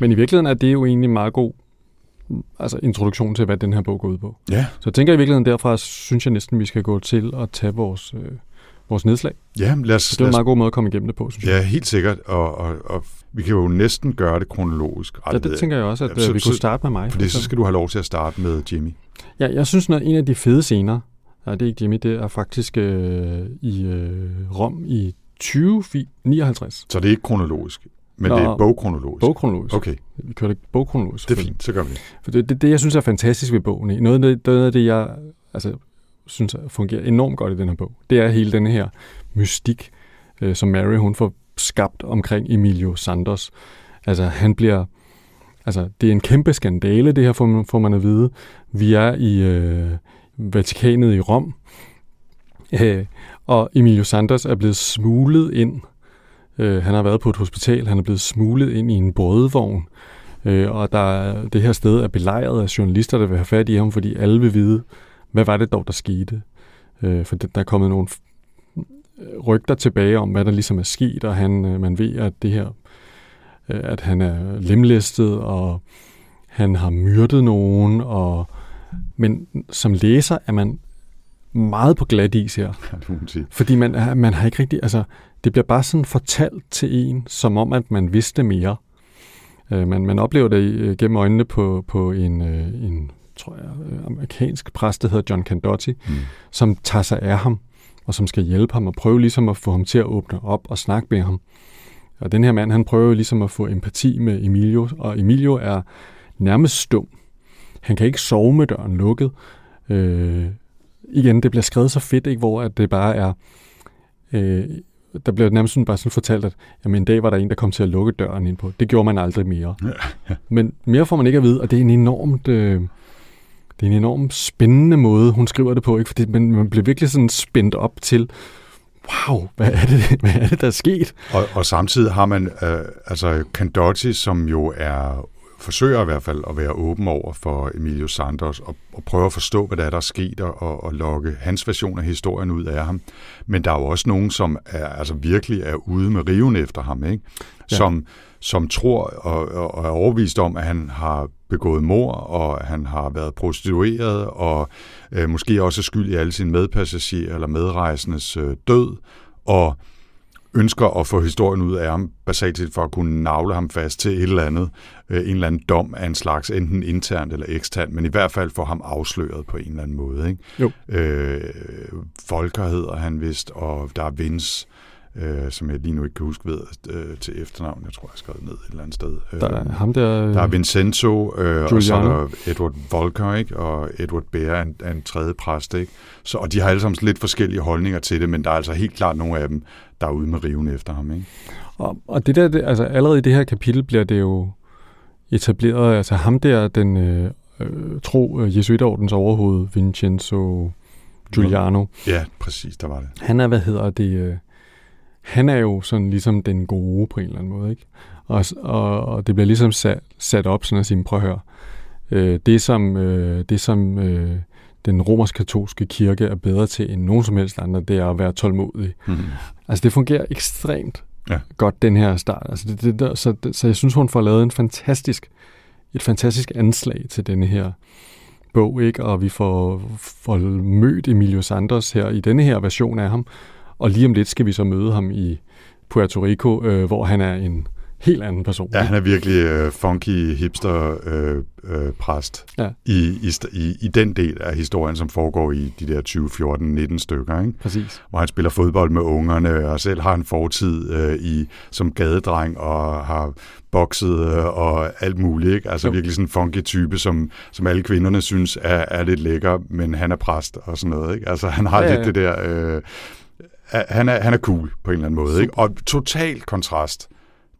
Men i virkeligheden er det jo egentlig meget god altså introduktion til, hvad den her bog går ud på. Ja. Så jeg tænker i virkeligheden derfra, synes jeg næsten, vi skal gå til at tage vores, øh, vores nedslag. Ja, lad os, Så det er en meget god måde at komme igennem det på, synes jeg. Ja, helt sikkert. Og, og, og vi kan jo næsten gøre det kronologisk. Ja, det tænker jeg også, at ja, så, vi kunne starte med mig. Fordi så skal du have lov til at starte med Jimmy. Ja, jeg synes, at en af de fede scener, ja, det er ikke Jimmy, det er faktisk øh, i øh, Rom i 2059. Så det er ikke kronologisk? Men Nå, det er bogkronologisk? Bogkronologisk. Okay. Vi kører det bogkronologisk. Det er fint, så gør vi For det. Det, det, jeg synes er fantastisk ved bogen, noget af det, noget af det jeg altså, synes fungerer enormt godt i den her bog, det er hele den her mystik, øh, som Mary hun får skabt omkring Emilio Sanders. Altså, han bliver... Altså, det er en kæmpe skandale, det her får man, får man at vide. Vi er i øh, Vatikanet i Rom, øh, og Emilio Sanders er blevet smuglet ind Øh, han har været på et hospital, han er blevet smuglet ind i en brødvogn, øh, og der, det her sted er belejret af journalister, der vil have fat i ham, fordi alle vil vide, hvad var det dog, der skete. Øh, for der er kommet nogle rygter tilbage om, hvad der ligesom er sket, og han, øh, man ved, at det her, øh, at han er lemlæstet, og han har myrdet nogen, og men som læser er man meget på glat is her. Fordi man, man har ikke rigtig, altså, det bliver bare sådan fortalt til en, som om, at man vidste mere. Øh, man, man oplever det øh, gennem øjnene på, på en, øh, en, tror jeg, øh, amerikansk præst, der hedder John Candotti, mm. som tager sig af ham, og som skal hjælpe ham og prøve ligesom at få ham til at åbne op og snakke med ham. Og den her mand, han prøver ligesom at få empati med Emilio, og Emilio er nærmest stum. Han kan ikke sove med døren lukket. Øh, igen, det bliver skrevet så fedt, ikke, hvor at det bare er øh, der blev nærmest sådan bare sådan fortalt, at jamen, en dag var der en, der kom til at lukke døren ind på. Det gjorde man aldrig mere. Ja, ja. Men mere får man ikke at vide, og det er en enormt... Øh, det er en enormt spændende måde, hun skriver det på, ikke? Fordi man, man bliver virkelig sådan spændt op til, wow, hvad er det, hvad er det der er sket? Og, og samtidig har man øh, altså Candotti, som jo er forsøger i hvert fald at være åben over for Emilio Sanders og, og prøve at forstå, hvad der er, der er sket, og, og lokke hans version af historien ud af ham. Men der er jo også nogen, som er, altså virkelig er ude med riven efter ham, ikke? Ja. Som, som tror og, og, og er overvist om, at han har begået mor, og han har været prostitueret, og øh, måske også er skyld i alle sine medpassagerer eller medrejsendes øh, død, og ønsker at få historien ud af ham, basalt set for at kunne navle ham fast til et eller andet, øh, en eller anden dom af en slags, enten internt eller eksternt, men i hvert fald få ham afsløret på en eller anden måde. Ikke? Jo. Øh, Volker hedder han vist, og der er Vince, øh, som jeg lige nu ikke kan huske ved øh, til efternavn. Jeg tror, jeg har skrevet ned et eller andet sted. Der er ham der... Der er Vincenzo, øh, og så er der Edward Volker, ikke? og Edward Bear er en, er en tredje præst. Ikke? Så, og de har alle sammen lidt forskellige holdninger til det, men der er altså helt klart nogle af dem, der er ude med riven efter ham. Ikke? Og, og det der, det, altså allerede i det her kapitel bliver det jo etableret, altså ham der, den øh, øh, tro øh, jesuiterordens overhoved, Vincenzo Giuliano, Ja, præcis, der var det. han er, hvad hedder det, øh, han er jo sådan ligesom den gode på en eller anden måde, ikke? Og, og, og det bliver ligesom sat, sat op sådan at sige, prøv at høre, øh, det som, øh, det som øh, den romersk-katolske kirke er bedre til end nogen som helst andre, det er at være tålmodig. Mm-hmm. Altså det fungerer ekstremt Ja. godt, den her start. Altså det, det der, så, det, så jeg synes, hun får lavet en fantastisk, et fantastisk anslag til denne her bog, ikke? og vi får, får mødt Emilio Sanders her i denne her version af ham, og lige om lidt skal vi så møde ham i Puerto Rico, øh, hvor han er en helt anden person. Ja, han er virkelig øh, funky hipster øh, øh, præst Ja. i, i, i, den del af historien, som foregår i de der 20, 14, 19 stykker, ikke? Præcis. hvor han spiller fodbold med ungerne, og selv har en fortid øh, i som gadedreng, og har bokset øh, og alt muligt. Ikke? Altså Jo. virkelig sådan en funky type, som, som alle kvinderne synes er, er lidt lækker, men han er præst og sådan noget. Ikke? Altså han har Ja, ja, ja. lidt det der... Øh, han, er, han er cool på en eller anden måde. Ikke? Og total kontrast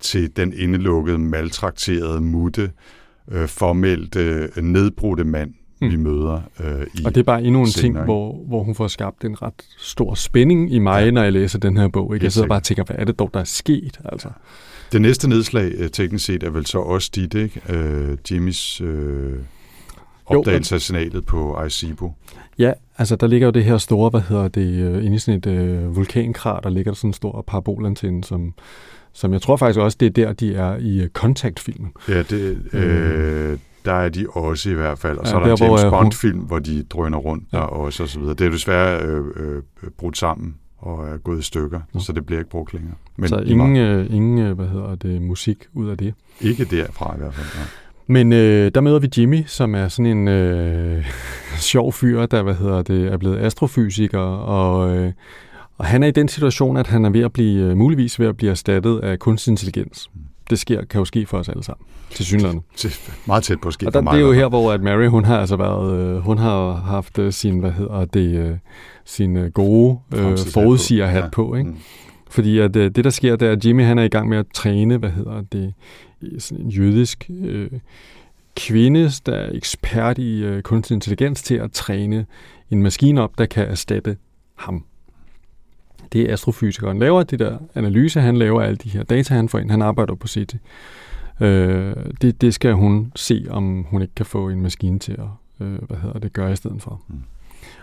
til den indelukkede, maltrakterede, mutte, øh, formelt nedbrudte mand, Mm. vi møder øh, i Og det er bare endnu en ting, senere, hvor, hvor hun får skabt en ret stor spænding i mig, ja. når jeg læser den her bog. Ikke? Jeg sidder bare og tænker, hvad er det dog, der er sket? Altså. Det næste nedslag, øh, teknisk set, er vel så også dit, ikke? Øh, Jimmys øh, opdagelse af senatet på Arecibo. Ja, altså der ligger jo det her store, hvad hedder det, øh, inde i sådan et øh, vulkankrater, ligger der sådan en stor parabolantenne, som, som jeg tror faktisk også, det er der, de er i øh, Contact-filmen. Ja, det, øh, der er de også i hvert fald. Og så Ja, er der, der, en hvor, James øh, Bond-film, hvor de drøner rundt Ja. der også, og så videre. Det er desværre øh, øh, brudt sammen og er gået i stykker, Nå. så det bliver ikke brugt længere. Men så ingen, øh, ingen øh, hvad hedder det, musik ud af det. Ikke derfra i hvert fald. Ja. Men øh, der møder vi Jimmy, som er sådan en øh, sjov fyr, der hvad hedder det, er blevet astrofysiker, og, øh, og han er i den situation, at han er ved at blive, øh, muligvis ved at blive erstattet af kunstig intelligens. Det sker, kan jo ske for os alle sammen, til synligheden. Til, meget tæt på at ske Og for der, mig. det er jo her, hvor at Mary, hun har altså været, øh, hun har haft øh, sin, hvad hedder det, øh, sin øh, gode øh, Fremtidshat på. Ja. på, ikke? Mm. Fordi at, øh, det, der sker, det er, at Jimmy han er i gang med at træne, hvad hedder det, sådan en jødisk øh, kvinde, der er ekspert i øh, kunstig intelligens, til at træne en maskine op, der kan erstatte ham. Det er astrofysikeren laver, det der analyse, han laver alle de her data, han får ind. Han arbejder på CT. Øh, det, det skal hun se, om hun ikke kan få en maskine til at øh, hvad hedder det, gøre i stedet for. Mm.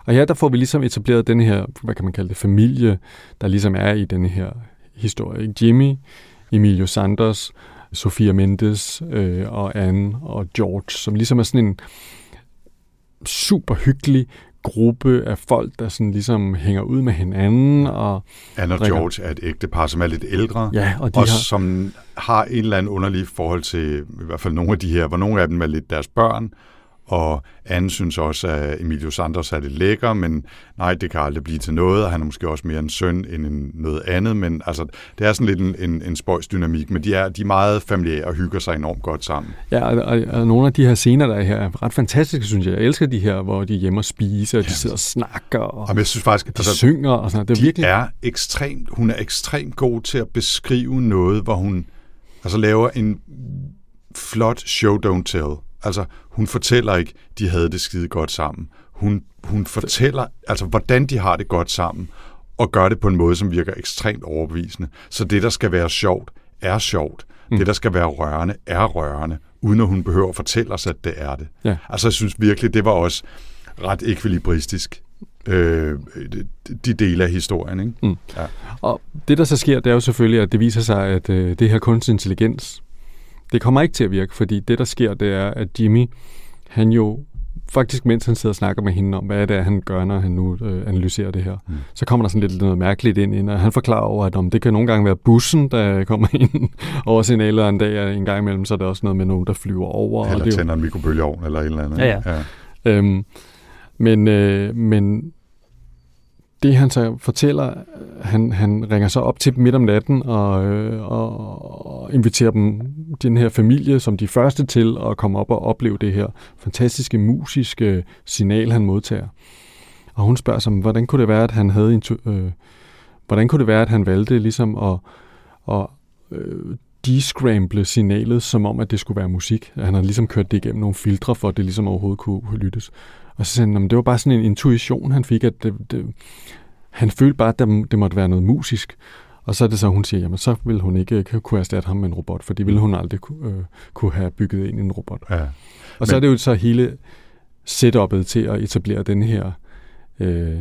Og her der får vi ligesom etableret den her, hvad kan man kalde det, familie, der ligesom er i denne her historie. Jimmy, Emilio Sanders, Sofia Mendes øh, og Anne og George, som ligesom er sådan en super hyggelig gruppe af folk, der sådan ligesom hænger ud med hinanden. Og, Anne og drikker. George er et ægtepar, som er lidt ældre, ja, og de og har, som har en eller anden underlig forhold til i hvert fald nogle af de her, hvor nogle af dem er lidt deres børn, og Anne synes også, at Emilio Sanders er lidt lækker, men nej, det kan aldrig blive til noget, og han er måske også mere en søn end en, noget andet, men altså, det er sådan lidt en, en, en spøjsdynamik, men de er, de er meget familiære og hygger sig enormt godt sammen. Ja, og, og, og nogle af de her scener, der er her, er ret fantastiske, synes jeg. Jeg elsker de her, hvor de er hjemme og spiser, og de Ja. sidder og snakker, og Og jeg synes faktisk, de altså, synger og sådan noget. Det er de virkelig... er ekstremt, hun er ekstremt god til at beskrive noget, hvor hun altså laver en flot show don't tell. Altså, hun fortæller ikke, de havde det skide godt sammen. Hun, hun fortæller, altså, hvordan de har det godt sammen, og gør det på en måde, som virker ekstremt overbevisende. Så det, der skal være sjovt, er sjovt. Mm. Det, der skal være rørende, er rørende, uden at hun behøver at fortælle os, at det er det. Ja. Altså, jeg synes virkelig, det var også ret ekvilibristisk, øh, de dele af historien. Ikke? Mm. Ja. Og det, der så sker, det er jo selvfølgelig, at det viser sig, at øh, det her kunstig intelligens, det kommer ikke til at virke, fordi det, der sker, det er, at Jimmy, han jo faktisk, mens han sidder og snakker med hende om, hvad det er, han gør, når han nu øh, analyserer det her, mm. så kommer der sådan lidt noget mærkeligt ind, ind og han forklarer over, at om det kan nogle gange være bussen, der kommer ind over signaler en dag, og en gang imellem, så er det også noget med nogen, der flyver over. Eller og det tænder en mikrobølgeovn eller et eller andet. Ja, ja. ja. Øhm, men, øh, men det han så fortæller, han, han ringer så op til dem midt om natten og, øh, og, og inviterer dem, den her familie, som de første til at komme op og opleve det her fantastiske musiske signal, han modtager. Og hun spørger sig, hvordan kunne det være, at han havde en, øh, hvordan kunne det være, at han valgte ligesom at, at øh, descramble signalet, som om, at det skulle være musik. Han har ligesom kørt det igennem nogle filtre, for at det ligesom overhovedet kunne lyttes. Og så sagde han, det var bare sådan en intuition, han fik, at det, det, han følte bare, at det, det måtte være noget musisk. Og så er det så, hun siger, jamen så ville hun ikke kunne erstatte ham med en robot, for det ville hun aldrig øh, kunne have bygget ind i en robot. Ja. Og Men... så er det jo så hele setup'et til at etablere den her... Øh,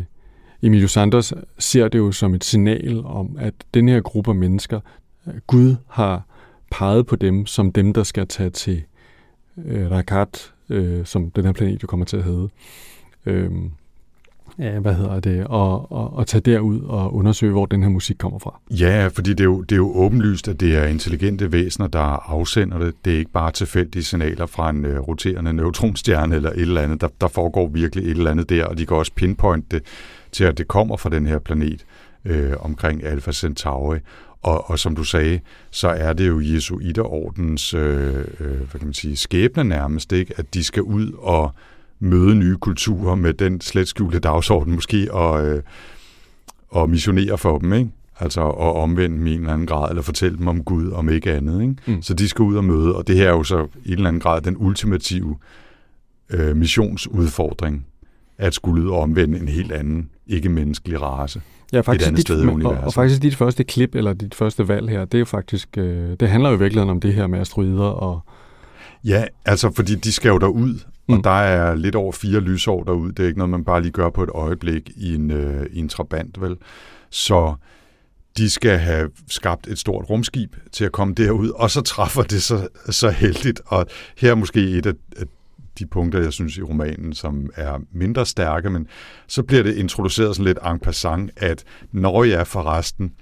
Emilio Sanders ser det jo som et signal om, at den her gruppe af mennesker, Gud har peget på dem som dem, der skal tage til øh, Rakat, øh, som den her planet jo kommer til at hedde. Øh, ja, hvad hedder det, og, og, og tage derud og undersøge, hvor den her musik kommer fra. Ja, fordi det er, jo, det er jo åbenlyst, at det er intelligente væsener, der afsender det. Det er ikke bare tilfældige signaler fra en øh, roterende neutronstjerne eller et eller andet. Der, der foregår virkelig et eller andet der, og de kan også pinpointe det til, at det kommer fra den her planet øh, omkring Alpha Centauri. Og, og som du sagde, så er det jo Jesuiterordens øh, øh, hvad kan man sige, skæbne nærmest, ikke? at de skal ud og møde nye kulturer med den slet skjulte dagsorden måske, og, øh, og missionere for dem, ikke? Altså at omvende dem i en eller anden grad, eller fortælle dem om Gud, om ikke andet. Ikke? Mm. Så de skal ud og møde, og det her er jo så i en eller anden grad den ultimative øh, missionsudfordring, at skulle ud og omvende en helt anden ikke-menneskelig race. Ja, faktisk et andet dit, sted i universet. Og, og faktisk dit første klip, eller dit første valg her, det er jo faktisk, øh, det handler jo virkelig om det her med asteroider og... Ja, altså fordi de skal jo derud, mm. og der er lidt over fire lysår derud. Det er ikke noget, man bare lige gør på et øjeblik i en, øh, i en trabant, vel? Så de skal have skabt et stort rumskib til at komme derud, og så træffer det så, så heldigt. Og her er måske et af, de punkter, jeg synes i romanen, som er mindre stærke, men så bliver det introduceret sådan lidt en passant, at når jeg er forresten,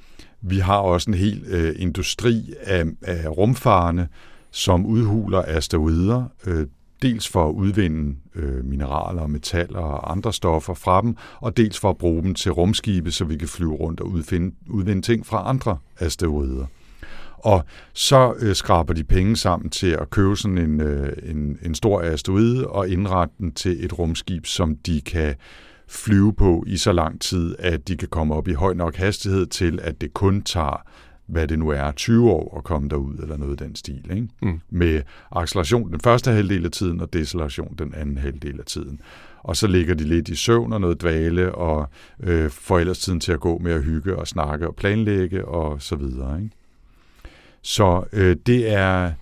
vi har også en hel øh, industri af, af rumfarende, som udhuler asteroider, øh, dels for at udvinde øh, mineraler, metaller og andre stoffer fra dem, og dels for at bruge dem til rumskibe, så vi kan flyve rundt og udfinde, udvinde ting fra andre asteroider. Og så øh, skraber de penge sammen til at købe sådan en, øh, en, en stor asteroide og indrette den til et rumskib, som de kan flyve på i så lang tid, at de kan komme op i høj nok hastighed til, at det kun tager hvad det nu er, 20 år at komme derud, eller noget i den stil. Ikke? Mm. Med acceleration den første halvdel af tiden, og deceleration den anden halvdel af tiden. Og så ligger de lidt i søvn og noget dvale, og øh, får ellers tiden til at gå med at hygge og snakke og planlægge og så videre. Ikke? Så øh, det er,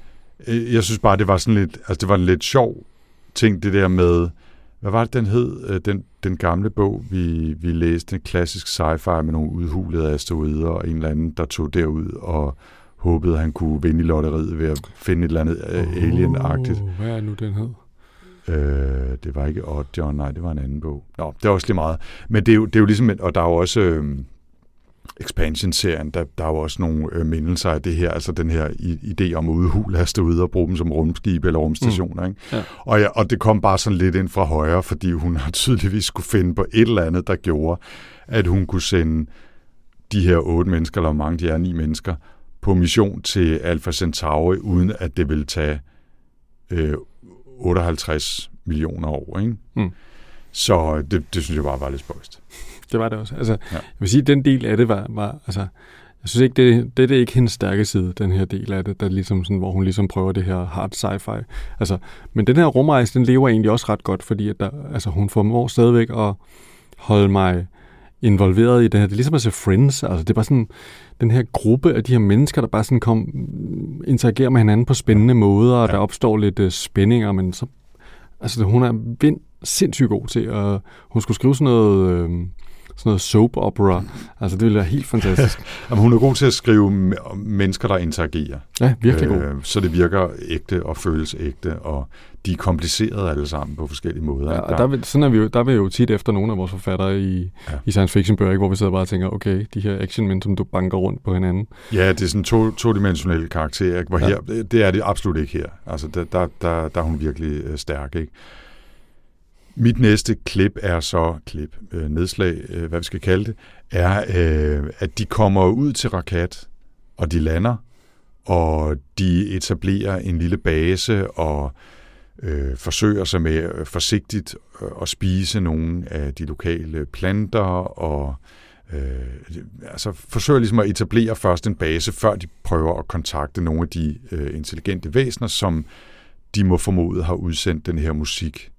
øh, jeg synes bare, det var sådan lidt, altså det var en lidt sjov ting, det der med, hvad var det, den hed, øh, den, den gamle bog, vi, vi læste, en klassisk sci-fi med nogle udhulede asteroider, og en eller anden, der tog derud og håbede, at han kunne vinde i lotteriet ved at finde et eller andet oh, alien-agtigt. Hvad er nu, den hed? Øh, det var ikke Odd John, nej, det var en anden bog. Nå, det er også lige meget. Men det er jo, det er jo ligesom, og der er jo også... Øh, expansion-serien, der, der er jo også nogle øh, mindelser af det her, altså den her idé om at udhule ude og bruge dem som rumskib eller rumstationer. Mm. Ikke? Ja. Og, ja, og det kom bare sådan lidt ind fra højre, fordi hun har tydeligvis skulle finde på et eller andet, der gjorde, at hun kunne sende de her otte mennesker, eller mange de er, ni mennesker, på mission til Alpha Centauri, uden at det ville tage øh, 58 millioner år. Ikke? Mm. Så det, det synes jeg bare var lidt spøjst. Det var det også. Altså, ja. Jeg vil sige, at den del af det var, var altså, jeg synes ikke, det, det, det er ikke hendes stærke side, den her del af det, der ligesom sådan, hvor hun ligesom prøver det her hard sci-fi. Altså, men den her rumrejse, den lever egentlig også ret godt, fordi at der, altså, hun formår stadigvæk at holde mig involveret i det her. Det er ligesom at se Friends. Altså, det er bare sådan den her gruppe af de her mennesker, der bare sådan kom interagerer med hinanden på spændende måder, og Ja. der opstår lidt øh, spændinger, men så, altså hun er vind, sindssygt god til, og hun skulle skrive sådan noget, øh, sådan noget soap opera, altså det ville være helt fantastisk. Jamen, hun er god til at skrive om mennesker, der interagerer. Ja, virkelig god. Øh, så det virker ægte og føles ægte, og de er komplicerede alle sammen på forskellige måder. Ja, og der, vil, sådan er vi jo, der er vi jo tit efter nogle af vores forfattere i, Ja. i science fiction bøger, hvor vi sidder bare og tænker, okay, de her actionmænd, som du banker rundt på hinanden. Ja, det er sådan to, to-dimensionelle karakterer, ikke? hvor Ja. her, det det er det absolut ikke her. Altså, der, der, der, der er hun virkelig øh, stærk. Ikke? Mit næste klip er så, klip, øh, nedslag, øh, hvad vi skal kalde det, er, øh, at de kommer ud til Rakat, og de lander, og de etablerer en lille base, og øh, forsøger sig med øh, forsigtigt øh, at spise nogle af de lokale planter, og øh, altså forsøger ligesom at etablere først en base, før de prøver at kontakte nogle af de øh, intelligente væsener, som de må formode har udsendt den her musik,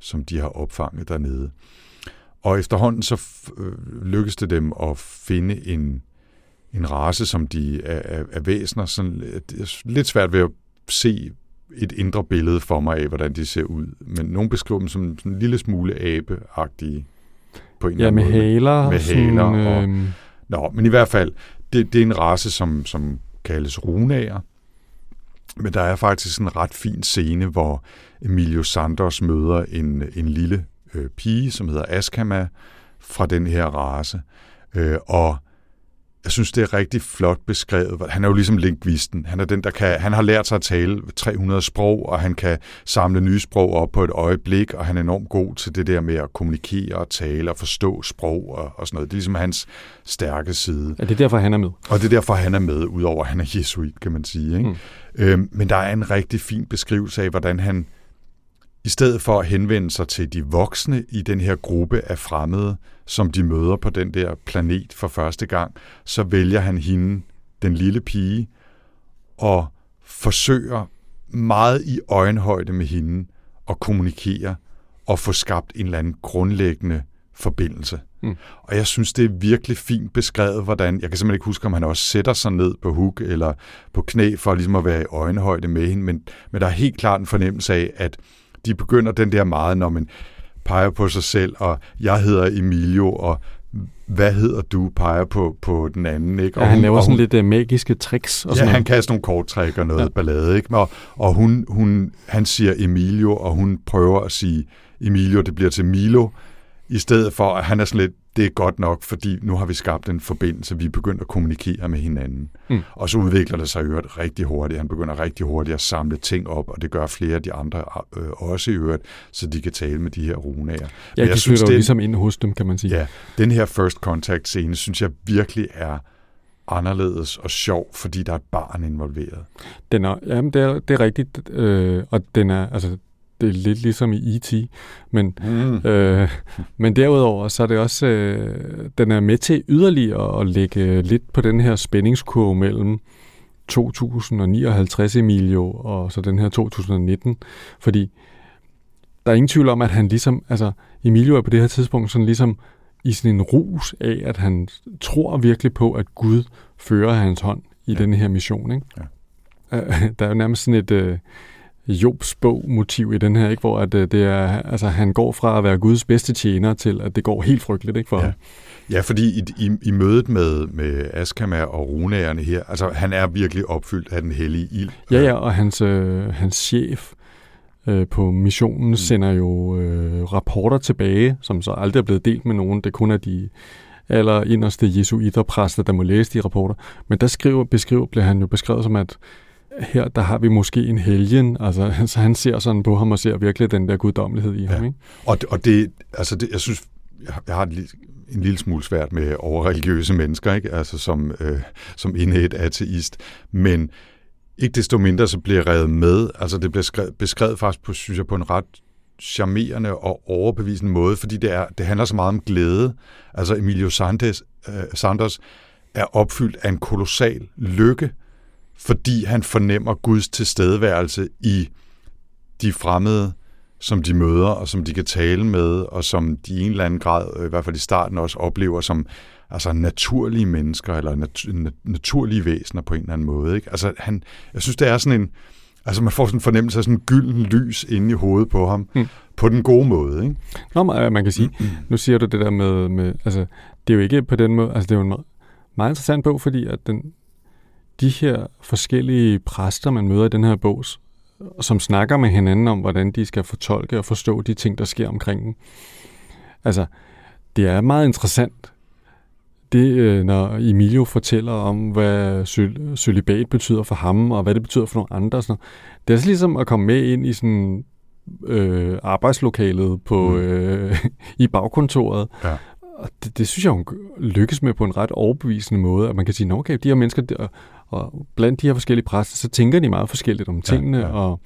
som de har opfanget dernede. Og efterhånden så øh, lykkes det dem at finde en, en race, som de er, er, er væsener. Sådan, det er lidt svært ved at se et indre billede for mig af, hvordan de ser ud. Men nogen beskriver dem som sådan en lille smule abeagtige på en eller Ja, anden med måde. haler. Med sådan, haler og- øhm, Nå, men i hvert fald, det, det er en race, som, som kaldes runager. Men der er faktisk en ret fin scene, hvor Emilio Sanders møder en, en lille øh, pige, som hedder Askama, fra den her race. Øh, og jeg synes, det er rigtig flot beskrevet. Han er jo ligesom lingvisten. Han er den, der kan, han har lært sig at tale 300 sprog, og han kan samle nye sprog op på et øjeblik, og han er enormt god til det der med at kommunikere og tale og forstå sprog og, og sådan noget. Det er ligesom hans stærke side. er det derfor, han er med? Og det er derfor, han er med, udover at han er jesuit, kan man sige. Ikke? Mm. Øhm, men der er en rigtig fin beskrivelse af, hvordan han, i stedet for at henvende sig til de voksne i den her gruppe af fremmede, som de møder på den der planet for første gang, så vælger han hende, den lille pige, og forsøger meget i øjenhøjde med hende at kommunikere og få skabt en eller anden grundlæggende forbindelse. Mm. Og jeg synes, det er virkelig fint beskrevet, hvordan, jeg kan simpelthen ikke huske, om han også sætter sig ned på huk eller på knæ for ligesom at være i øjenhøjde med hende, men, men der er helt klart en fornemmelse af, at de begynder den der meget, når man peger på sig selv, og jeg hedder Emilio, og hvad hedder du, peger på, på den anden. Ikke? Ja, Og han hun- laver og sådan hun- lidt uh, magiske tricks og Ja, sådan han kaster nogle korttræk og noget ja. Ja. ballade, ikke? Og, og hun, hun, han siger Emilio, og hun prøver at sige Emilio, det bliver til Milo, i stedet for, at han er sådan lidt, det er godt nok, fordi nu har vi skabt en forbindelse, vi er begyndt at kommunikere med hinanden. Mm. Og så udvikler det sig i øvrigt rigtig hurtigt. Han begynder rigtig hurtigt at samle ting op, og det gør flere af de andre øh, også i øvrigt, så de kan tale med de her runager. Ja, de flytter jo ligesom ind hos dem, kan man sige. Ja, den her first contact scene, synes jeg virkelig er anderledes og sjov, fordi der er et barn involveret. Den er, jamen, det er, det er rigtigt, øh, og den er, altså, det er lidt ligesom i E.T., men, Mm. øh, men derudover, så er det også, øh, den er med til yderligere at lægge lidt på den her spændingskurve mellem 2059 Emilio og så den her 2019, fordi der er ingen tvivl om, at han ligesom, altså Emilio er på det her tidspunkt sådan ligesom i sådan en rus af, at han tror virkelig på, at Gud fører hans hånd i Ja. denne her mission, ikke? Ja. Der er jo nærmest sådan et øh, Jobs bog-motiv i den her, ikke? hvor at, øh, det er, altså, han går fra at være Guds bedste tjener til, at det går helt frygteligt ikke, for Ja. ham. Ja, fordi i, i, i mødet med, med Askama og runagerne her, altså han er virkelig opfyldt af den hellige ild. Ja, ja, og hans, øh, hans chef øh, på missionen mm. sender jo øh, rapporter tilbage, som så aldrig er blevet delt med nogen. Det kun er de aller inderste jesuiterpræster, der må læse de rapporter. Men der skriver, beskriver, bliver han jo beskrevet som, at her der har vi måske en helgen. Altså, så han ser sådan på ham og ser virkelig den der guddommelighed i ja. ham. Ikke? Og, og det, altså det, jeg synes, jeg har- lille- en lille smule svært med overreligiøse mennesker, ikke? Altså som, øh, som indhed ateist. Men ikke desto mindre, så bliver jeg revet med. Altså det bliver skrevet, beskrevet faktisk på, synes jeg, på en ret charmerende og overbevisende måde, fordi det, er, det handler så meget om glæde. Altså Emilio Santos, øh, Sanders er opfyldt af en kolossal lykke, fordi han fornemmer Guds tilstedeværelse i de fremmede, som de møder, og som de kan tale med, og som de i en eller anden grad, øh, i hvert fald i starten også oplever som altså naturlige mennesker, eller nat- naturlige væsener på en eller anden måde. Ikke? Altså, han, jeg synes, det er sådan en, altså man får sådan en fornemmelse af sådan en gylden lys inde i hovedet på ham, mm. på den gode måde. Ikke? Nå, man kan sige, nu siger du det der med, med, altså, det er jo ikke på den måde, altså det er jo en meget interessant bog, fordi at den, de her forskellige præster, man møder i den her bog, som snakker med hinanden om, hvordan de skal fortolke og forstå de ting, der sker omkring dem. Altså, det er meget interessant, det, øh, når Emilio fortæller om, hvad celibat betyder for ham, og hvad det betyder for nogle andre. Sådan noget. Det er så ligesom at komme med ind i sådan øh, arbejdslokalet på, mm. øh, i bagkontoret, ja. Og det, det synes jeg, hun lykkes med på en ret overbevisende måde, at man kan sige, okay, de her mennesker, der, og blandt de her forskellige præster, så tænker de meget forskelligt om tingene, ja, ja. og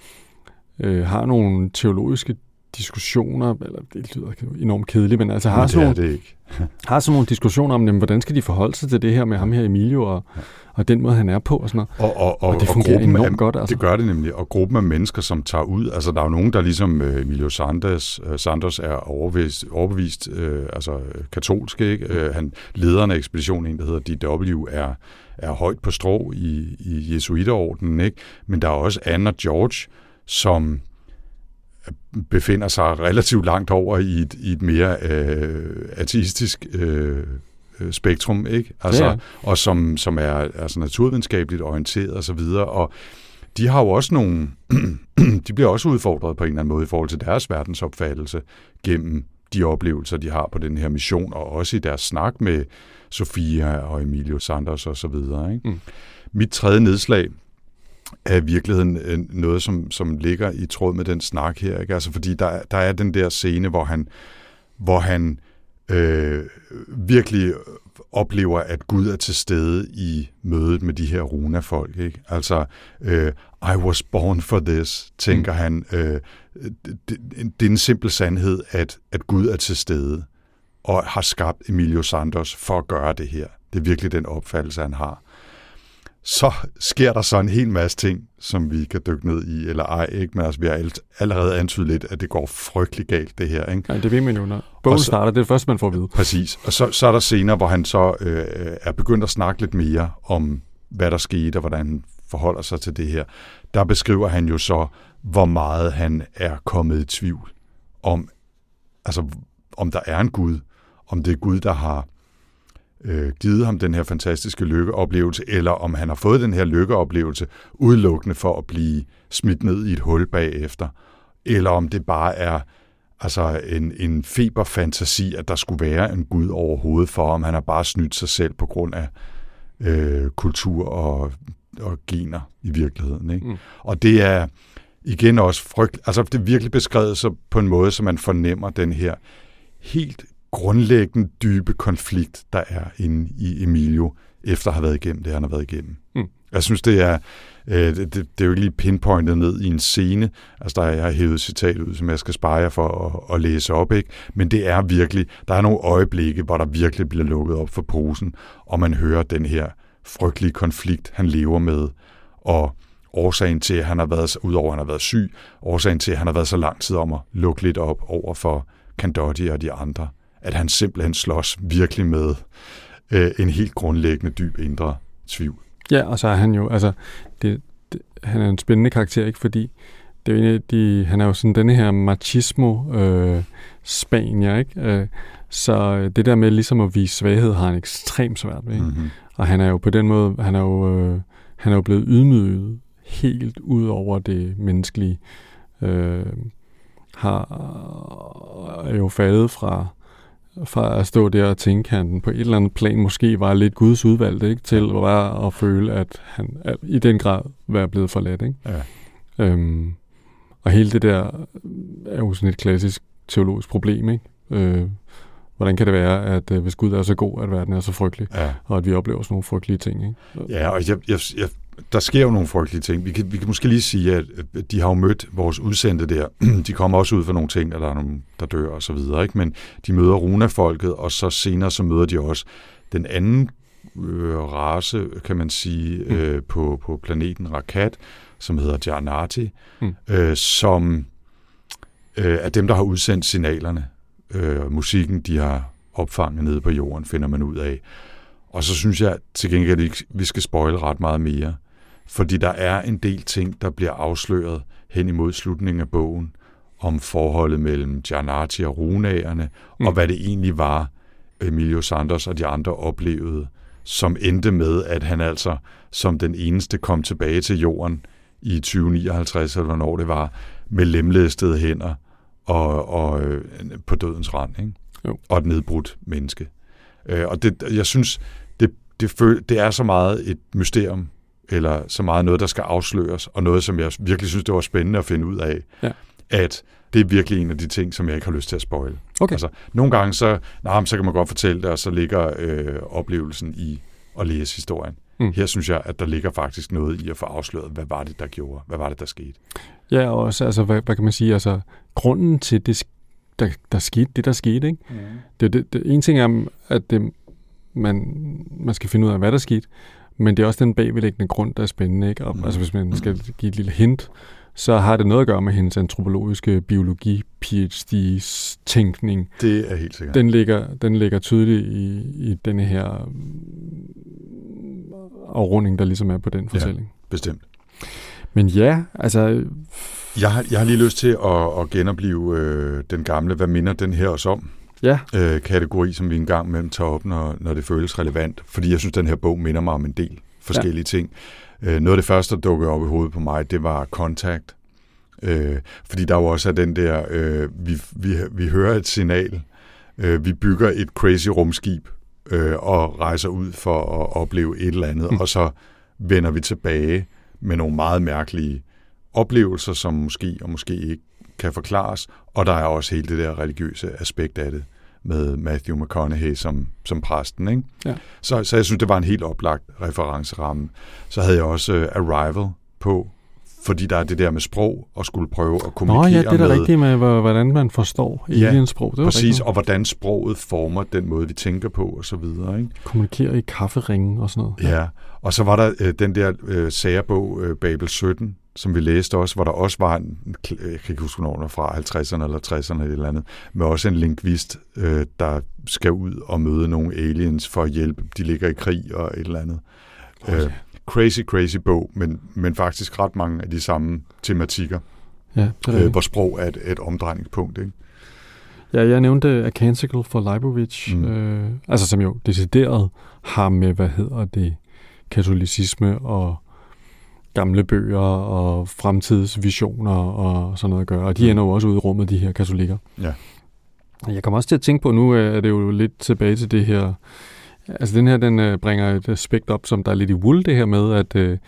øh, har nogle teologiske diskussioner, eller det lyder enormt kedeligt, men altså har, sådan nogle, det ikke. har sådan nogle diskussioner om, jamen, hvordan skal de forholde sig til det her med ham her Emilio, og, ja. Og den måde, han er på, og sådan noget. Og, og, og, og det fungerer og enormt af, godt. Altså. Det gør det nemlig, og gruppen af mennesker, som tager ud, altså der er jo nogen, der ligesom uh, Emilio Sanders, uh, Sanders er overbevist, overbevist uh, altså katolsk, ikke? Uh, han, lederen af ekspeditionen, en der hedder DW, er, er højt på strå i, i Jesuiterordenen, ikke? Men der er også Anne og George, som befinder sig relativt langt over i et, i et mere øh, ateistisk øh, spektrum, ikke? Altså, ja. og som, som er altså naturvidenskabeligt orienteret og så videre, og de har jo også nogle, de bliver også udfordret på en eller anden måde i forhold til deres verdensopfattelse gennem de oplevelser, de har på den her mission, og også i deres snak med Sofia og Emilio Sanders og så videre. Ikke? Mm. Mit tredje nedslag er i virkeligheden øh, noget, som, som ligger i tråd med den snak her. Ikke? Altså, fordi der, der er den der scene, hvor han, hvor han øh, virkelig oplever, at Gud er til stede i mødet med de her runa-folk. Ikke? Altså, øh, I was born for this, tænker mm. han. Øh, det, det er en simpel sandhed, at, at Gud er til stede og har skabt Emilio Santos for at gøre det her. Det er virkelig den opfattelse, han har så sker der så en hel masse ting, som vi kan dykke ned i, eller ej, ikke? Men altså, vi har allerede antydet lidt, at det går frygtelig galt, det her, ikke? Ja, det ved man jo, når bogen så, starter, det er det første, man får at vide. Præcis, og så, så er der scener, hvor han så øh, er begyndt at snakke lidt mere om, hvad der skete, og hvordan han forholder sig til det her. Der beskriver han jo så, hvor meget han er kommet i tvivl om, altså, om der er en Gud, om det er Gud, der har øh, givet ham den her fantastiske lykkeoplevelse, eller om han har fået den her lykkeoplevelse udelukkende for at blive smidt ned i et hul bagefter, eller om det bare er altså en, en feberfantasi, at der skulle være en Gud overhovedet for, om han har bare snydt sig selv på grund af øh, kultur og, og gener i virkeligheden. Ikke? Mm. Og det er igen også frygt, altså det er virkelig beskrevet så på en måde, så man fornemmer den her helt grundlæggende dybe konflikt, der er inde i Emilio, efter at have været igennem det, han har været igennem. Mm. Jeg synes, det er, øh, det, det, er jo ikke lige pinpointet ned i en scene. Altså, der er, jeg har hævet citat ud, som jeg skal spare jer for at, at læse op, ikke? Men det er virkelig, der er nogle øjeblikke, hvor der virkelig bliver lukket op for posen, og man hører den her frygtelige konflikt, han lever med, og årsagen til, at han har været, udover at han har været syg, årsagen til, at han har været så lang tid om at lukke lidt op over for Candotti og de andre at han simpelthen slås virkelig med øh, en helt grundlæggende dyb indre tvivl. Ja, og så er han jo, altså, det, det, han er en spændende karakter, ikke? Fordi det er jo de, han er jo sådan denne her machismo øh, spanier, ikke? Øh, så det der med ligesom at vise svaghed har han ekstremt svært ved. Mm-hmm. Og han er jo på den måde, han er jo, øh, han er jo blevet ydmyget helt ud over det menneskelige. Øh, har er jo faldet fra fra at stå der og tænke, at han på et eller andet plan måske var lidt Guds udvalgte, ikke? til bare at føle, at han i den grad var blevet forladt. Ikke? Ja. Øhm, og hele det der er jo sådan et klassisk teologisk problem. Ikke? Øh, hvordan kan det være, at øh, hvis Gud er så god, at verden er så frygtelig, ja. og at vi oplever sådan nogle frygtelige ting? Ikke? Ja, og jeg, jeg, jeg der sker jo nogle frygtelige ting. Vi kan, vi kan måske lige sige, at de har jo mødt vores udsendte der. De kommer også ud for nogle ting, eller der er nogen, der dør og så videre. Ikke? Men de møder Runa-folket, og så senere så møder de også den anden øh, race, kan man sige, mm. øh, på, på planeten Rakat, som hedder Jarnati, mm. øh, som øh, er dem, der har udsendt signalerne. Øh, musikken, de har opfanget nede på jorden, finder man ud af. Og så synes jeg til gengæld ikke, vi skal spoile ret meget mere. Fordi der er en del ting, der bliver afsløret hen imod slutningen af bogen, om forholdet mellem Gianarti og runagerne, mm. og hvad det egentlig var, Emilio Sanders og de andre oplevede, som endte med, at han altså som den eneste kom tilbage til jorden i 2059, eller hvornår det var, med lemlæstede hænder og, og øh, på dødens rand, ikke? Jo. og et nedbrudt menneske. Øh, og det, jeg synes, det, det, føl, det er så meget et mysterium, eller så meget noget, der skal afsløres, og noget, som jeg virkelig synes, det var spændende at finde ud af, ja. at det er virkelig en af de ting, som jeg ikke har lyst til at spoile. Okay. Altså, nogle gange så, nej, så kan man godt fortælle det, og så ligger øh, oplevelsen i at læse historien. Mm. Her synes jeg, at der ligger faktisk noget i at få afsløret, hvad var det, der gjorde? Hvad var det, der skete? Ja, og også, altså, hvad, hvad kan man sige, altså, grunden til det, der, der skete, det der skete, ikke? Mm. Det, det, det, en ting er, at det, man, man skal finde ud af, hvad der skete, men det er også den bagvedliggende grund, der er spændende, ikke? Og, mm. Altså, hvis man skal give et lille hint, så har det noget at gøre med hendes antropologiske biologi, PhD's tænkning. Det er helt sikkert. Den ligger, den ligger tydeligt i, i denne her afrunding, der ligesom er på den fortælling. Ja, bestemt. Men ja, altså... Jeg har, jeg har lige lyst til at, at genopleve øh, den gamle, hvad minder den her os om? Ja. Øh, kategori, som vi engang mellem tager op, når, når det føles relevant. Fordi jeg synes, den her bog minder mig om en del forskellige ja. ting. Øh, noget af det første, der dukkede op i hovedet på mig, det var Contact. Øh, fordi der var også den der, øh, vi, vi, vi hører et signal, øh, vi bygger et crazy rumskib, øh, og rejser ud for at opleve et eller andet, mm. og så vender vi tilbage med nogle meget mærkelige oplevelser, som måske og måske ikke kan forklares, og der er også hele det der religiøse aspekt af det med Matthew McConaughey som, som præsten. Ikke? Ja. Så, så jeg synes, det var en helt oplagt referenceramme. Så havde jeg også uh, Arrival på, fordi der er det der med sprog, og skulle prøve at kommunikere Nå ja, det er da med, rigtigt med, hvordan man forstår ja, aliensprog. Det præcis, rigtigt. og hvordan sproget former den måde, vi tænker på, og så videre. Ikke? Kommunikere i kafferingen og sådan noget. Ja, og så var der øh, den der øh, sagerbog, øh, Babel 17, som vi læste også, hvor der også var en, jeg kan ikke huske, hvornår fra 50'erne eller 60'erne eller andet, med også en lingvist, øh, der skal ud og møde nogle aliens for at hjælpe. De ligger i krig og et eller andet. Okay. Øh, crazy, crazy bog, men, men faktisk ret mange af de samme tematikker, ja, det øh, hvor sprog er et, et omdrejningspunkt. Ikke? Ja, jeg nævnte A Canticle for Leibovich, mm. øh, altså som jo decideret har med, hvad hedder det, katolicisme og gamle bøger og fremtidsvisioner og sådan noget at gøre. Og de mm. ender jo også ude i rummet, de her katolikker. Ja. Jeg kommer også til at tænke på, nu er det jo lidt tilbage til det her, altså den her, den øh, bringer et aspekt op, som der er lidt i wool, det her med, at øh,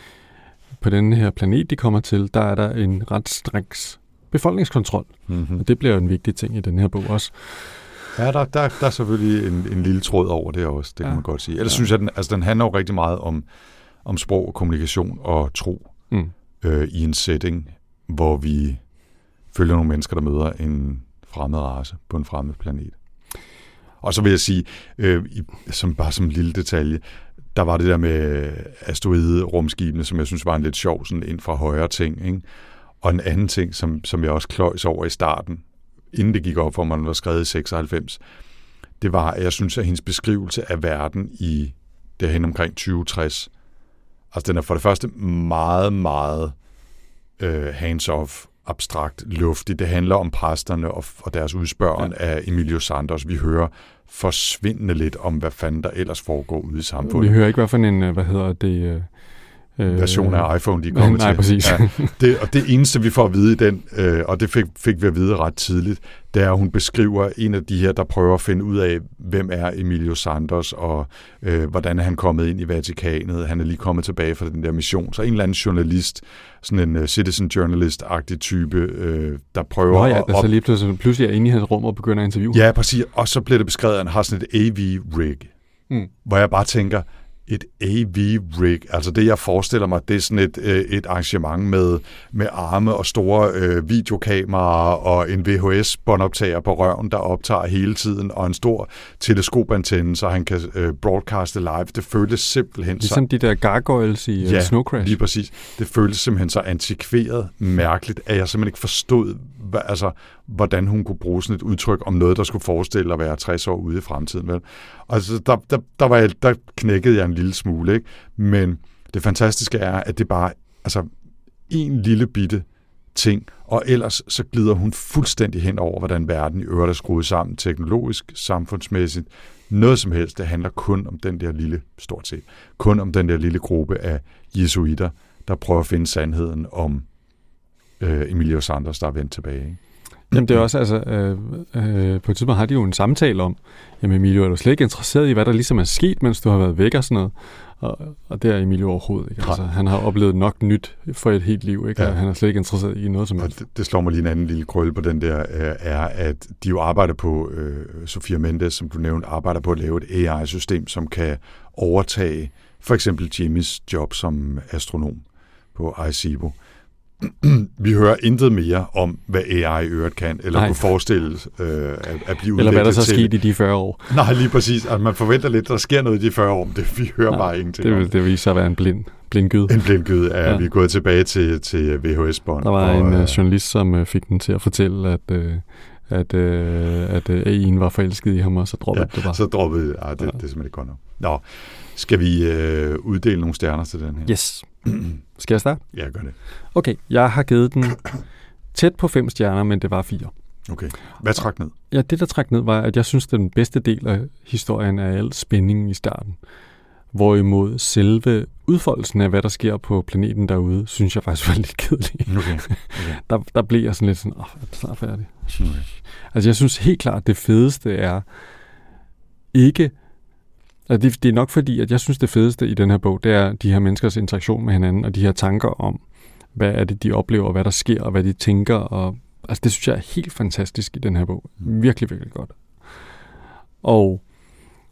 på den her planet, de kommer til, der er der en ret striks befolkningskontrol. Mm-hmm. Og det bliver jo en vigtig ting i den her bog også. Ja, der, der, der er selvfølgelig en, en lille tråd over det også, det ja. kan man godt sige. Ellers ja. synes jeg, den, altså, den handler jo rigtig meget om, om sprog og kommunikation og tro mm. øh, i en setting, hvor vi følger nogle mennesker, der møder en fremmed race på en fremmed planet. Og så vil jeg sige, øh, i, som bare som en lille detalje, der var det der med asteroide-rumskibene, som jeg synes var en lidt sjov sådan ind fra højre ting. Ikke? Og en anden ting, som, som jeg også kløjs over i starten, inden det gik op for mig, når var skrevet i 96, det var, at jeg synes, at hendes beskrivelse af verden i derhen omkring 2060, altså den er for det første meget, meget øh, hands-off, abstrakt, luftig. Det handler om præsterne og, og deres udspørgen ja. af Emilio Sanders. Vi hører forsvindende lidt om, hvad fanden der ellers foregår ude i samfundet. Vi hører ikke, hvad for en, øh, hvad hedder det, øh, version af iPhone, de er kommet nej, til. præcis. Ja, det, og det eneste, vi får at vide i den, øh, og det fik, fik vi at vide ret tidligt, det er, at hun beskriver en af de her, der prøver at finde ud af, hvem er Emilio Sanders, og øh, hvordan er han kommet ind i Vatikanet. Han er lige kommet tilbage fra den der mission. Så en eller anden journalist, sådan en uh, citizen journalist-agtig type, øh, der prøver Nå ja, at... der så lige pludselig, pludselig er inde i hans rum og begynder at interviewe. Ja, præcis. Og så bliver det beskrevet, at han har sådan et AV-rig, mm. hvor jeg bare tænker, et AV-rig. Altså det, jeg forestiller mig, det er sådan et, øh, et arrangement med, med arme og store øh, videokameraer og en VHS-båndoptager på røven, der optager hele tiden, og en stor teleskopantenne, så han kan øh, broadcaste live. Det føles simpelthen ligesom så... de der gargoyles i øh, ja, Snow Crash. lige præcis. Det føles simpelthen så antikveret, mærkeligt, at jeg simpelthen ikke forstod, altså, hvordan hun kunne bruge sådan et udtryk om noget, der skulle forestille at være 60 år ude i fremtiden. Vel? Altså, der, der, der, var jeg, der knækkede jeg en lille smule, ikke? men det fantastiske er, at det bare altså en lille bitte ting, og ellers så glider hun fuldstændig hen over, hvordan verden i øvrigt er skruet sammen, teknologisk, samfundsmæssigt, noget som helst. Det handler kun om den der lille, stort set, kun om den der lille gruppe af jesuitter, der prøver at finde sandheden om øh, Emilio Sanders, der er vendt tilbage. Ikke? Jamen det er også, altså, øh, øh, på et tidspunkt har de jo en samtale om, jamen Emilio, er du slet ikke interesseret i, hvad der ligesom er sket, mens du har været væk og sådan noget? Og, og det er Emilio overhovedet ikke. Altså, han har oplevet nok nyt for et helt liv, ikke? Ja. Og han er slet ikke interesseret i noget som helst. det, det slår mig lige en anden lille krølle på den der, øh, er, at de jo arbejder på, øh, Sofia Mendes, som du nævnte, arbejder på at lave et AI-system, som kan overtage for eksempel Jimmys job som astronom på ICIBO. Vi hører intet mere om, hvad AI i øvrigt kan, eller Nej. kunne forestille øh, at, at blive Eller hvad der så er sket i de 40 år. Nej, lige præcis. Altså, man forventer lidt, der sker noget i de 40 år, men det, vi hører Nej, bare ingenting Det, om. vil- det viser sig at være en blind, blind gyd. En blindgyde er, Ja. ja. vi er gået tilbage til, til VHS-bånd. Der var og, en øh, øh, journalist, som øh, fik den til at fortælle, at, øh, at, øh, at øh, AI'en var forelsket i ham, og så droppede Ja, det bare. så droppede det. Ej, det, Ja. det er simpelthen ikke godt nok. Nå, skal vi øh, uddele nogle stjerner til den her? Yes. Skal jeg starte? Ja, gør det. Okay, jeg har givet den tæt på fem stjerner, men det var fire. Okay. Hvad trak ned? Ja, det der trak ned var, at jeg synes, at den bedste del af historien er al spændingen i starten. Hvorimod selve udfoldelsen af, hvad der sker på planeten derude, synes jeg faktisk var lidt kedelig. Okay. okay. Der, der blev jeg sådan lidt sådan, åh, er det snart færdig? okay. Altså jeg synes helt klart, det fedeste er ikke... Altså det, det er nok fordi, at jeg synes, det fedeste i den her bog, det er de her menneskers interaktion med hinanden, og de her tanker om, hvad er det, de oplever, hvad der sker, og hvad de tænker. Og, altså det synes jeg er helt fantastisk i den her bog. Virkelig, virkelig godt. Og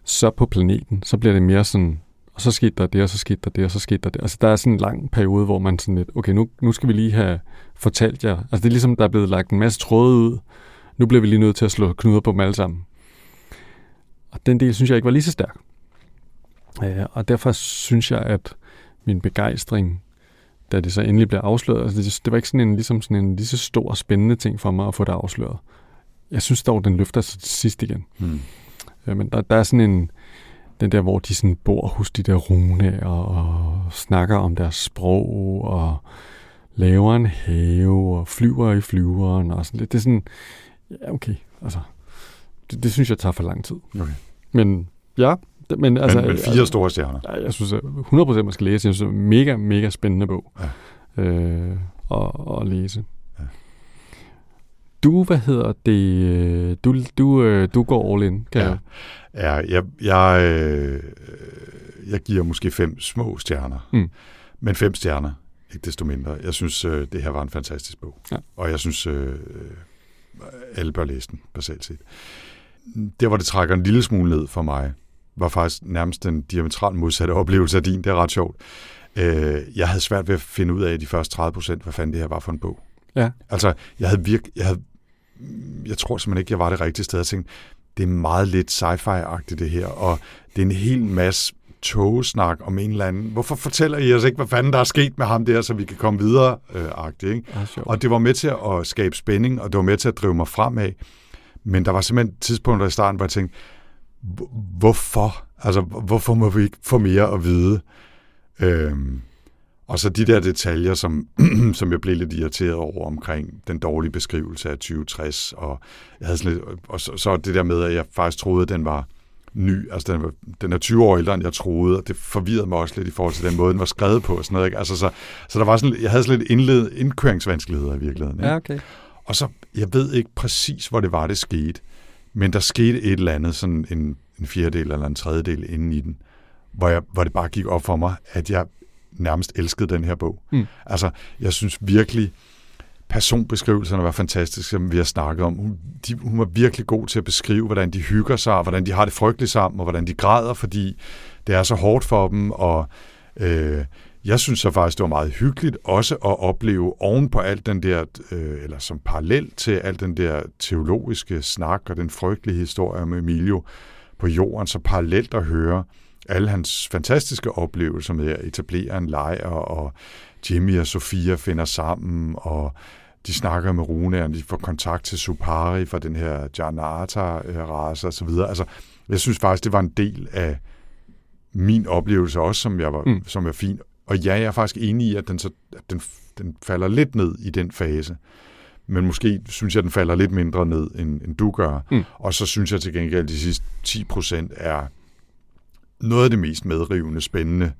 så på planeten, så bliver det mere sådan, så skete der det, og så skete der det, og så skete der det. Altså der er sådan en lang periode, hvor man sådan lidt, okay, nu, nu skal vi lige have fortalt jer. Altså det er ligesom, der er blevet lagt en masse tråde ud. Nu bliver vi lige nødt til at slå knuder på dem alle sammen. Og den del synes jeg ikke var lige så stærk. Øh, og derfor synes jeg, at min begejstring, da det så endelig blev afsløret, altså det, det var ikke sådan en, ligesom sådan en lige så stor og spændende ting for mig at få det afsløret. Jeg synes dog, den løfter sig til sidst igen. Hmm. Ja, men der, der er sådan en, den der, hvor de sådan bor hos de der rune og, snakker om deres sprog og laver en have og flyver i flyveren og sådan lidt. Det er sådan, ja okay, altså, det, det synes jeg tager for lang tid. Okay. Men ja, men altså... men, men fire store stjerner. Ja, jeg synes at 100% man skal læse. Jeg synes, det er en mega, mega spændende bog Ja. øh, at, at læse. Ja. Du, hvad hedder det? Du, du, øh, du går all in, kan Ja. jeg. Ja, jeg, jeg, øh, jeg giver måske fem små stjerner. Mm. Men fem stjerner, ikke desto mindre. Jeg synes, øh, det her var en fantastisk bog. Ja. Og jeg synes, øh, alle bør læse den, basalt set. Der, hvor det trækker en lille smule ned for mig, var faktisk nærmest den diametralt modsatte oplevelse af din. Det er ret sjovt. Øh, jeg havde svært ved at finde ud af de første 30 procent, hvad fanden det her var for en bog. Ja. Altså, jeg havde virkelig, jeg havde, jeg tror simpelthen ikke, jeg var det rigtige sted. Jeg tænkte, det er meget lidt sci-fi-agtigt det her, og det er en hel masse togesnak om en eller anden. Hvorfor fortæller I os ikke, hvad fanden der er sket med ham der, så vi kan komme videre? Øh, agtigt, ikke? Sjovt. Og det var med til at skabe spænding, og det var med til at drive mig fremad. Men der var simpelthen tidspunkter i starten, hvor jeg tænkte, "Hvor- hvorfor? Altså, hvorfor må vi ikke få mere at vide? Øhm, og så de der detaljer, som, som jeg blev lidt irriteret over omkring den dårlige beskrivelse af 2060, og, jeg havde sådan lidt, og så, så det der med, at jeg faktisk troede, at den var ny, altså den, var, den er 20 år ældre, end jeg troede, og det forvirrede mig også lidt i forhold til den måde, den var skrevet på og sådan noget. Ikke? Altså, så, så der var sådan, jeg havde sådan lidt indled, indkøringsvanskeligheder i virkeligheden. Ikke? Ja, okay. Og så, jeg ved ikke præcis, hvor det var, det skete, men der skete et eller andet, sådan en, en fjerdedel eller en tredjedel inden i den, hvor, jeg, hvor det bare gik op for mig, at jeg nærmest elskede den her bog. Mm. Altså, jeg synes virkelig, personbeskrivelserne var fantastiske, som vi har snakket om. Hun, de, hun var virkelig god til at beskrive, hvordan de hygger sig, og hvordan de har det frygteligt sammen, og hvordan de græder, fordi det er så hårdt for dem, og øh, jeg synes så faktisk, det var meget hyggeligt også at opleve oven på alt den der, øh, eller som parallel til alt den der teologiske snak og den frygtelige historie om Emilio på jorden, så parallelt at høre alle hans fantastiske oplevelser med at etablere en lejr, og Jimmy og Sofia finder sammen, og de snakker med runæren, de får kontakt til Supari fra den her Janata-race og så videre. Altså, jeg synes faktisk, det var en del af min oplevelse også, som jeg var, Mm. som er fin. Og ja, jeg er faktisk enig i, at den, så, at den, den falder lidt ned i den fase. Men måske synes jeg, den falder lidt mindre ned, end, end du gør. Mm. Og så synes jeg til gengæld, at de sidste 10 procent er noget af det mest medrivende, spændende,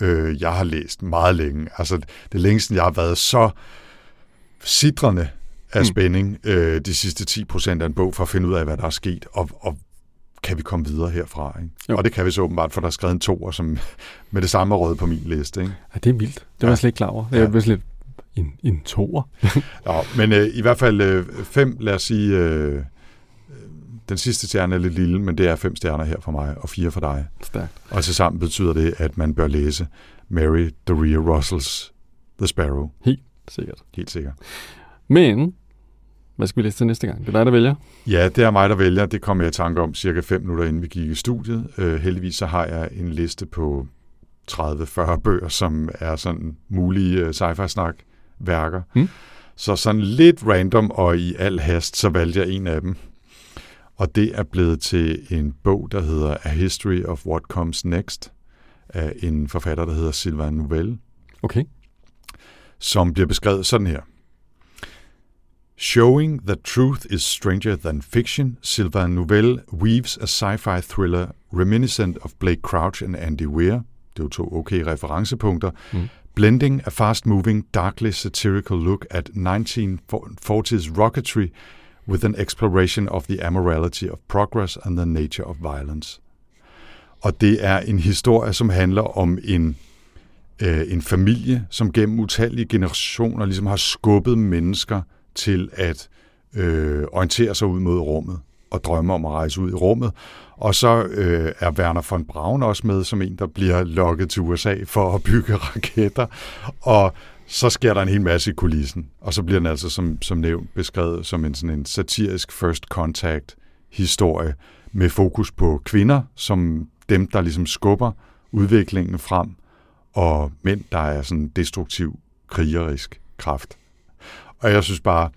øh, jeg har læst meget længe. Altså, det længe siden, jeg har været så sidrende af Mm. spænding øh, de sidste 10 procent af en bog, for at finde ud af, hvad der er sket, og, og kan vi komme videre herfra. Ikke? Jo. Og det kan vi så åbenbart, for der er skrevet en toer, som med det samme røget på min liste. Ikke? Ja, det er vildt. Det var Ja. jeg slet ikke klar over. Det Ja. er lidt en, en toer. Nå, men øh, i hvert fald øh, fem, lad os sige, øh, den sidste stjerne er lidt lille, men det er fem stjerner her for mig, og fire for dig. Stærkt. Og til sammen betyder det, at man bør læse Mary Doria Russells The Sparrow. Sikkert. Helt sikkert. Men, hvad skal vi læse til næste gang? Det er dig, der vælger. Ja, det er mig, der vælger. Det kom jeg i tanke om cirka 5 minutter, inden vi gik i studiet. Øh, heldigvis så har jeg en liste på 30-40 bøger, som er sådan mulige øh, sci-fi-snak-værker. Mm. Så sådan lidt random og i al hast, så valgte jeg en af dem. Og det er blevet til en bog, der hedder A History of What Comes Next, af en forfatter, der hedder Sylvain Nouvelle Okay. som bliver beskrevet sådan her. Showing that truth is stranger than fiction, Sylvain Nouvelle weaves a sci-fi thriller reminiscent of Blake Crouch and Andy Weir. Det er jo to okay referencepunkter. Mm. Blending a fast-moving, darkly satirical look at 1940s rocketry with an exploration of the amorality of progress and the nature of violence. Og det er en historie, som handler om en øh, en familie, som gennem utallige generationer ligesom har skubbet mennesker til at øh, orientere sig ud mod rummet og drømme om at rejse ud i rummet. Og så øh, er Werner von Braun også med som en, der bliver lokket til USA for at bygge raketter. Og så sker der en hel masse i kulissen. Og så bliver den altså som, som nævnt beskrevet som en, sådan en satirisk first contact historie med fokus på kvinder, som dem, der ligesom skubber udviklingen frem, og mænd, der er sådan destruktiv, krigerisk kraft. Og jeg synes bare,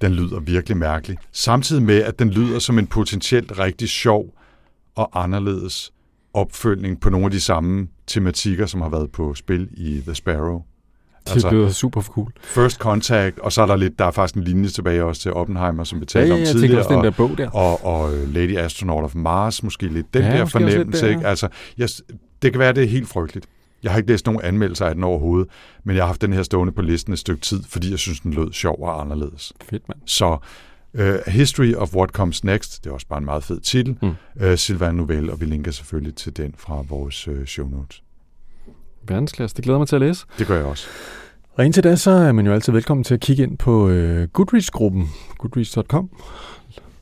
den lyder virkelig mærkelig. Samtidig med, at den lyder som en potentielt rigtig sjov og anderledes opfølgning på nogle af de samme tematikker, som har været på spil i The Sparrow. Det Altså- lyder super cool. First Contact, og så er der lidt, der er faktisk en linje tilbage også til Oppenheimer, som vi Ja, talte ja, om jeg tænker tidligere. også den der bog der. og, og øh, Lady Astronaut of Mars, måske lidt den Ja, der fornemmelse. der, Ikke? ja. Altså, jeg, det kan være, det er helt frygteligt. Jeg har ikke læst nogen anmeldelser af den overhovedet, men jeg har haft den her stående på listen et stykke tid, fordi jeg synes, den lød sjov og anderledes. Fedt, mand. Så uh, History of What Comes Next, det er også bare en meget fed titel, Mm. uh, Sylvain Novelle, og vi linker selvfølgelig til den fra vores uh, show notes. Verdensklasse. Det glæder mig til at læse. Det gør jeg også. Og indtil da, så er man jo altid velkommen til at kigge ind på øh, Goodreads-gruppen, goodreads.com.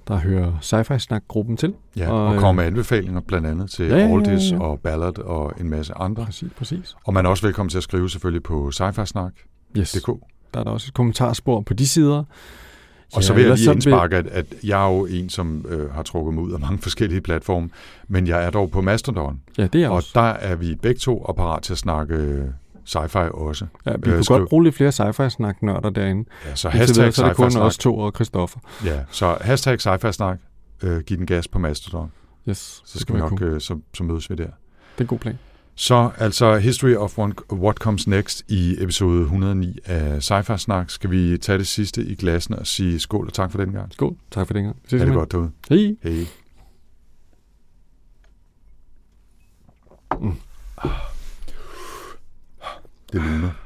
Der hører Sci-Fi-snak-gruppen til. Ja, Og, og, og øh, kommer med anbefalinger blandt andet til ja, ja, ja, Oldies ja. og Ballad og en masse andre. Præcis, præcis. Og man er også velkommen til at skrive selvfølgelig på sci-fi-snak.dk. Yes. Der er der også et kommentarspor på de sider. Og så vil jeg lige indsparke, at, at jeg er jo en, som øh, har trukket mig ud af mange forskellige platforme, men jeg er dog på Mastodon, Ja, det er og også. der er vi begge to og parat til at snakke øh, sci-fi også. Ja, vi øh, kunne skriv- godt bruge lidt flere sci-fi-snak-nørder derinde. Ja, så hashtag videre, så er det kun os to og Christoffer. Ja, så hashtag sci-fi snak. Øh, giv den gas på Mastodon. Yes, Så skal vi nok, cool. øh, så, så mødes vi der. Det er en god plan. Så altså History of What Comes Next i episode 109 af Sci-Fi Snak. Skal vi tage det sidste i glassene og sige skål og tak for den gang. Skål. Tak for den gang. Ha' det godt derude. Hej. Hej. Mm. Det luner.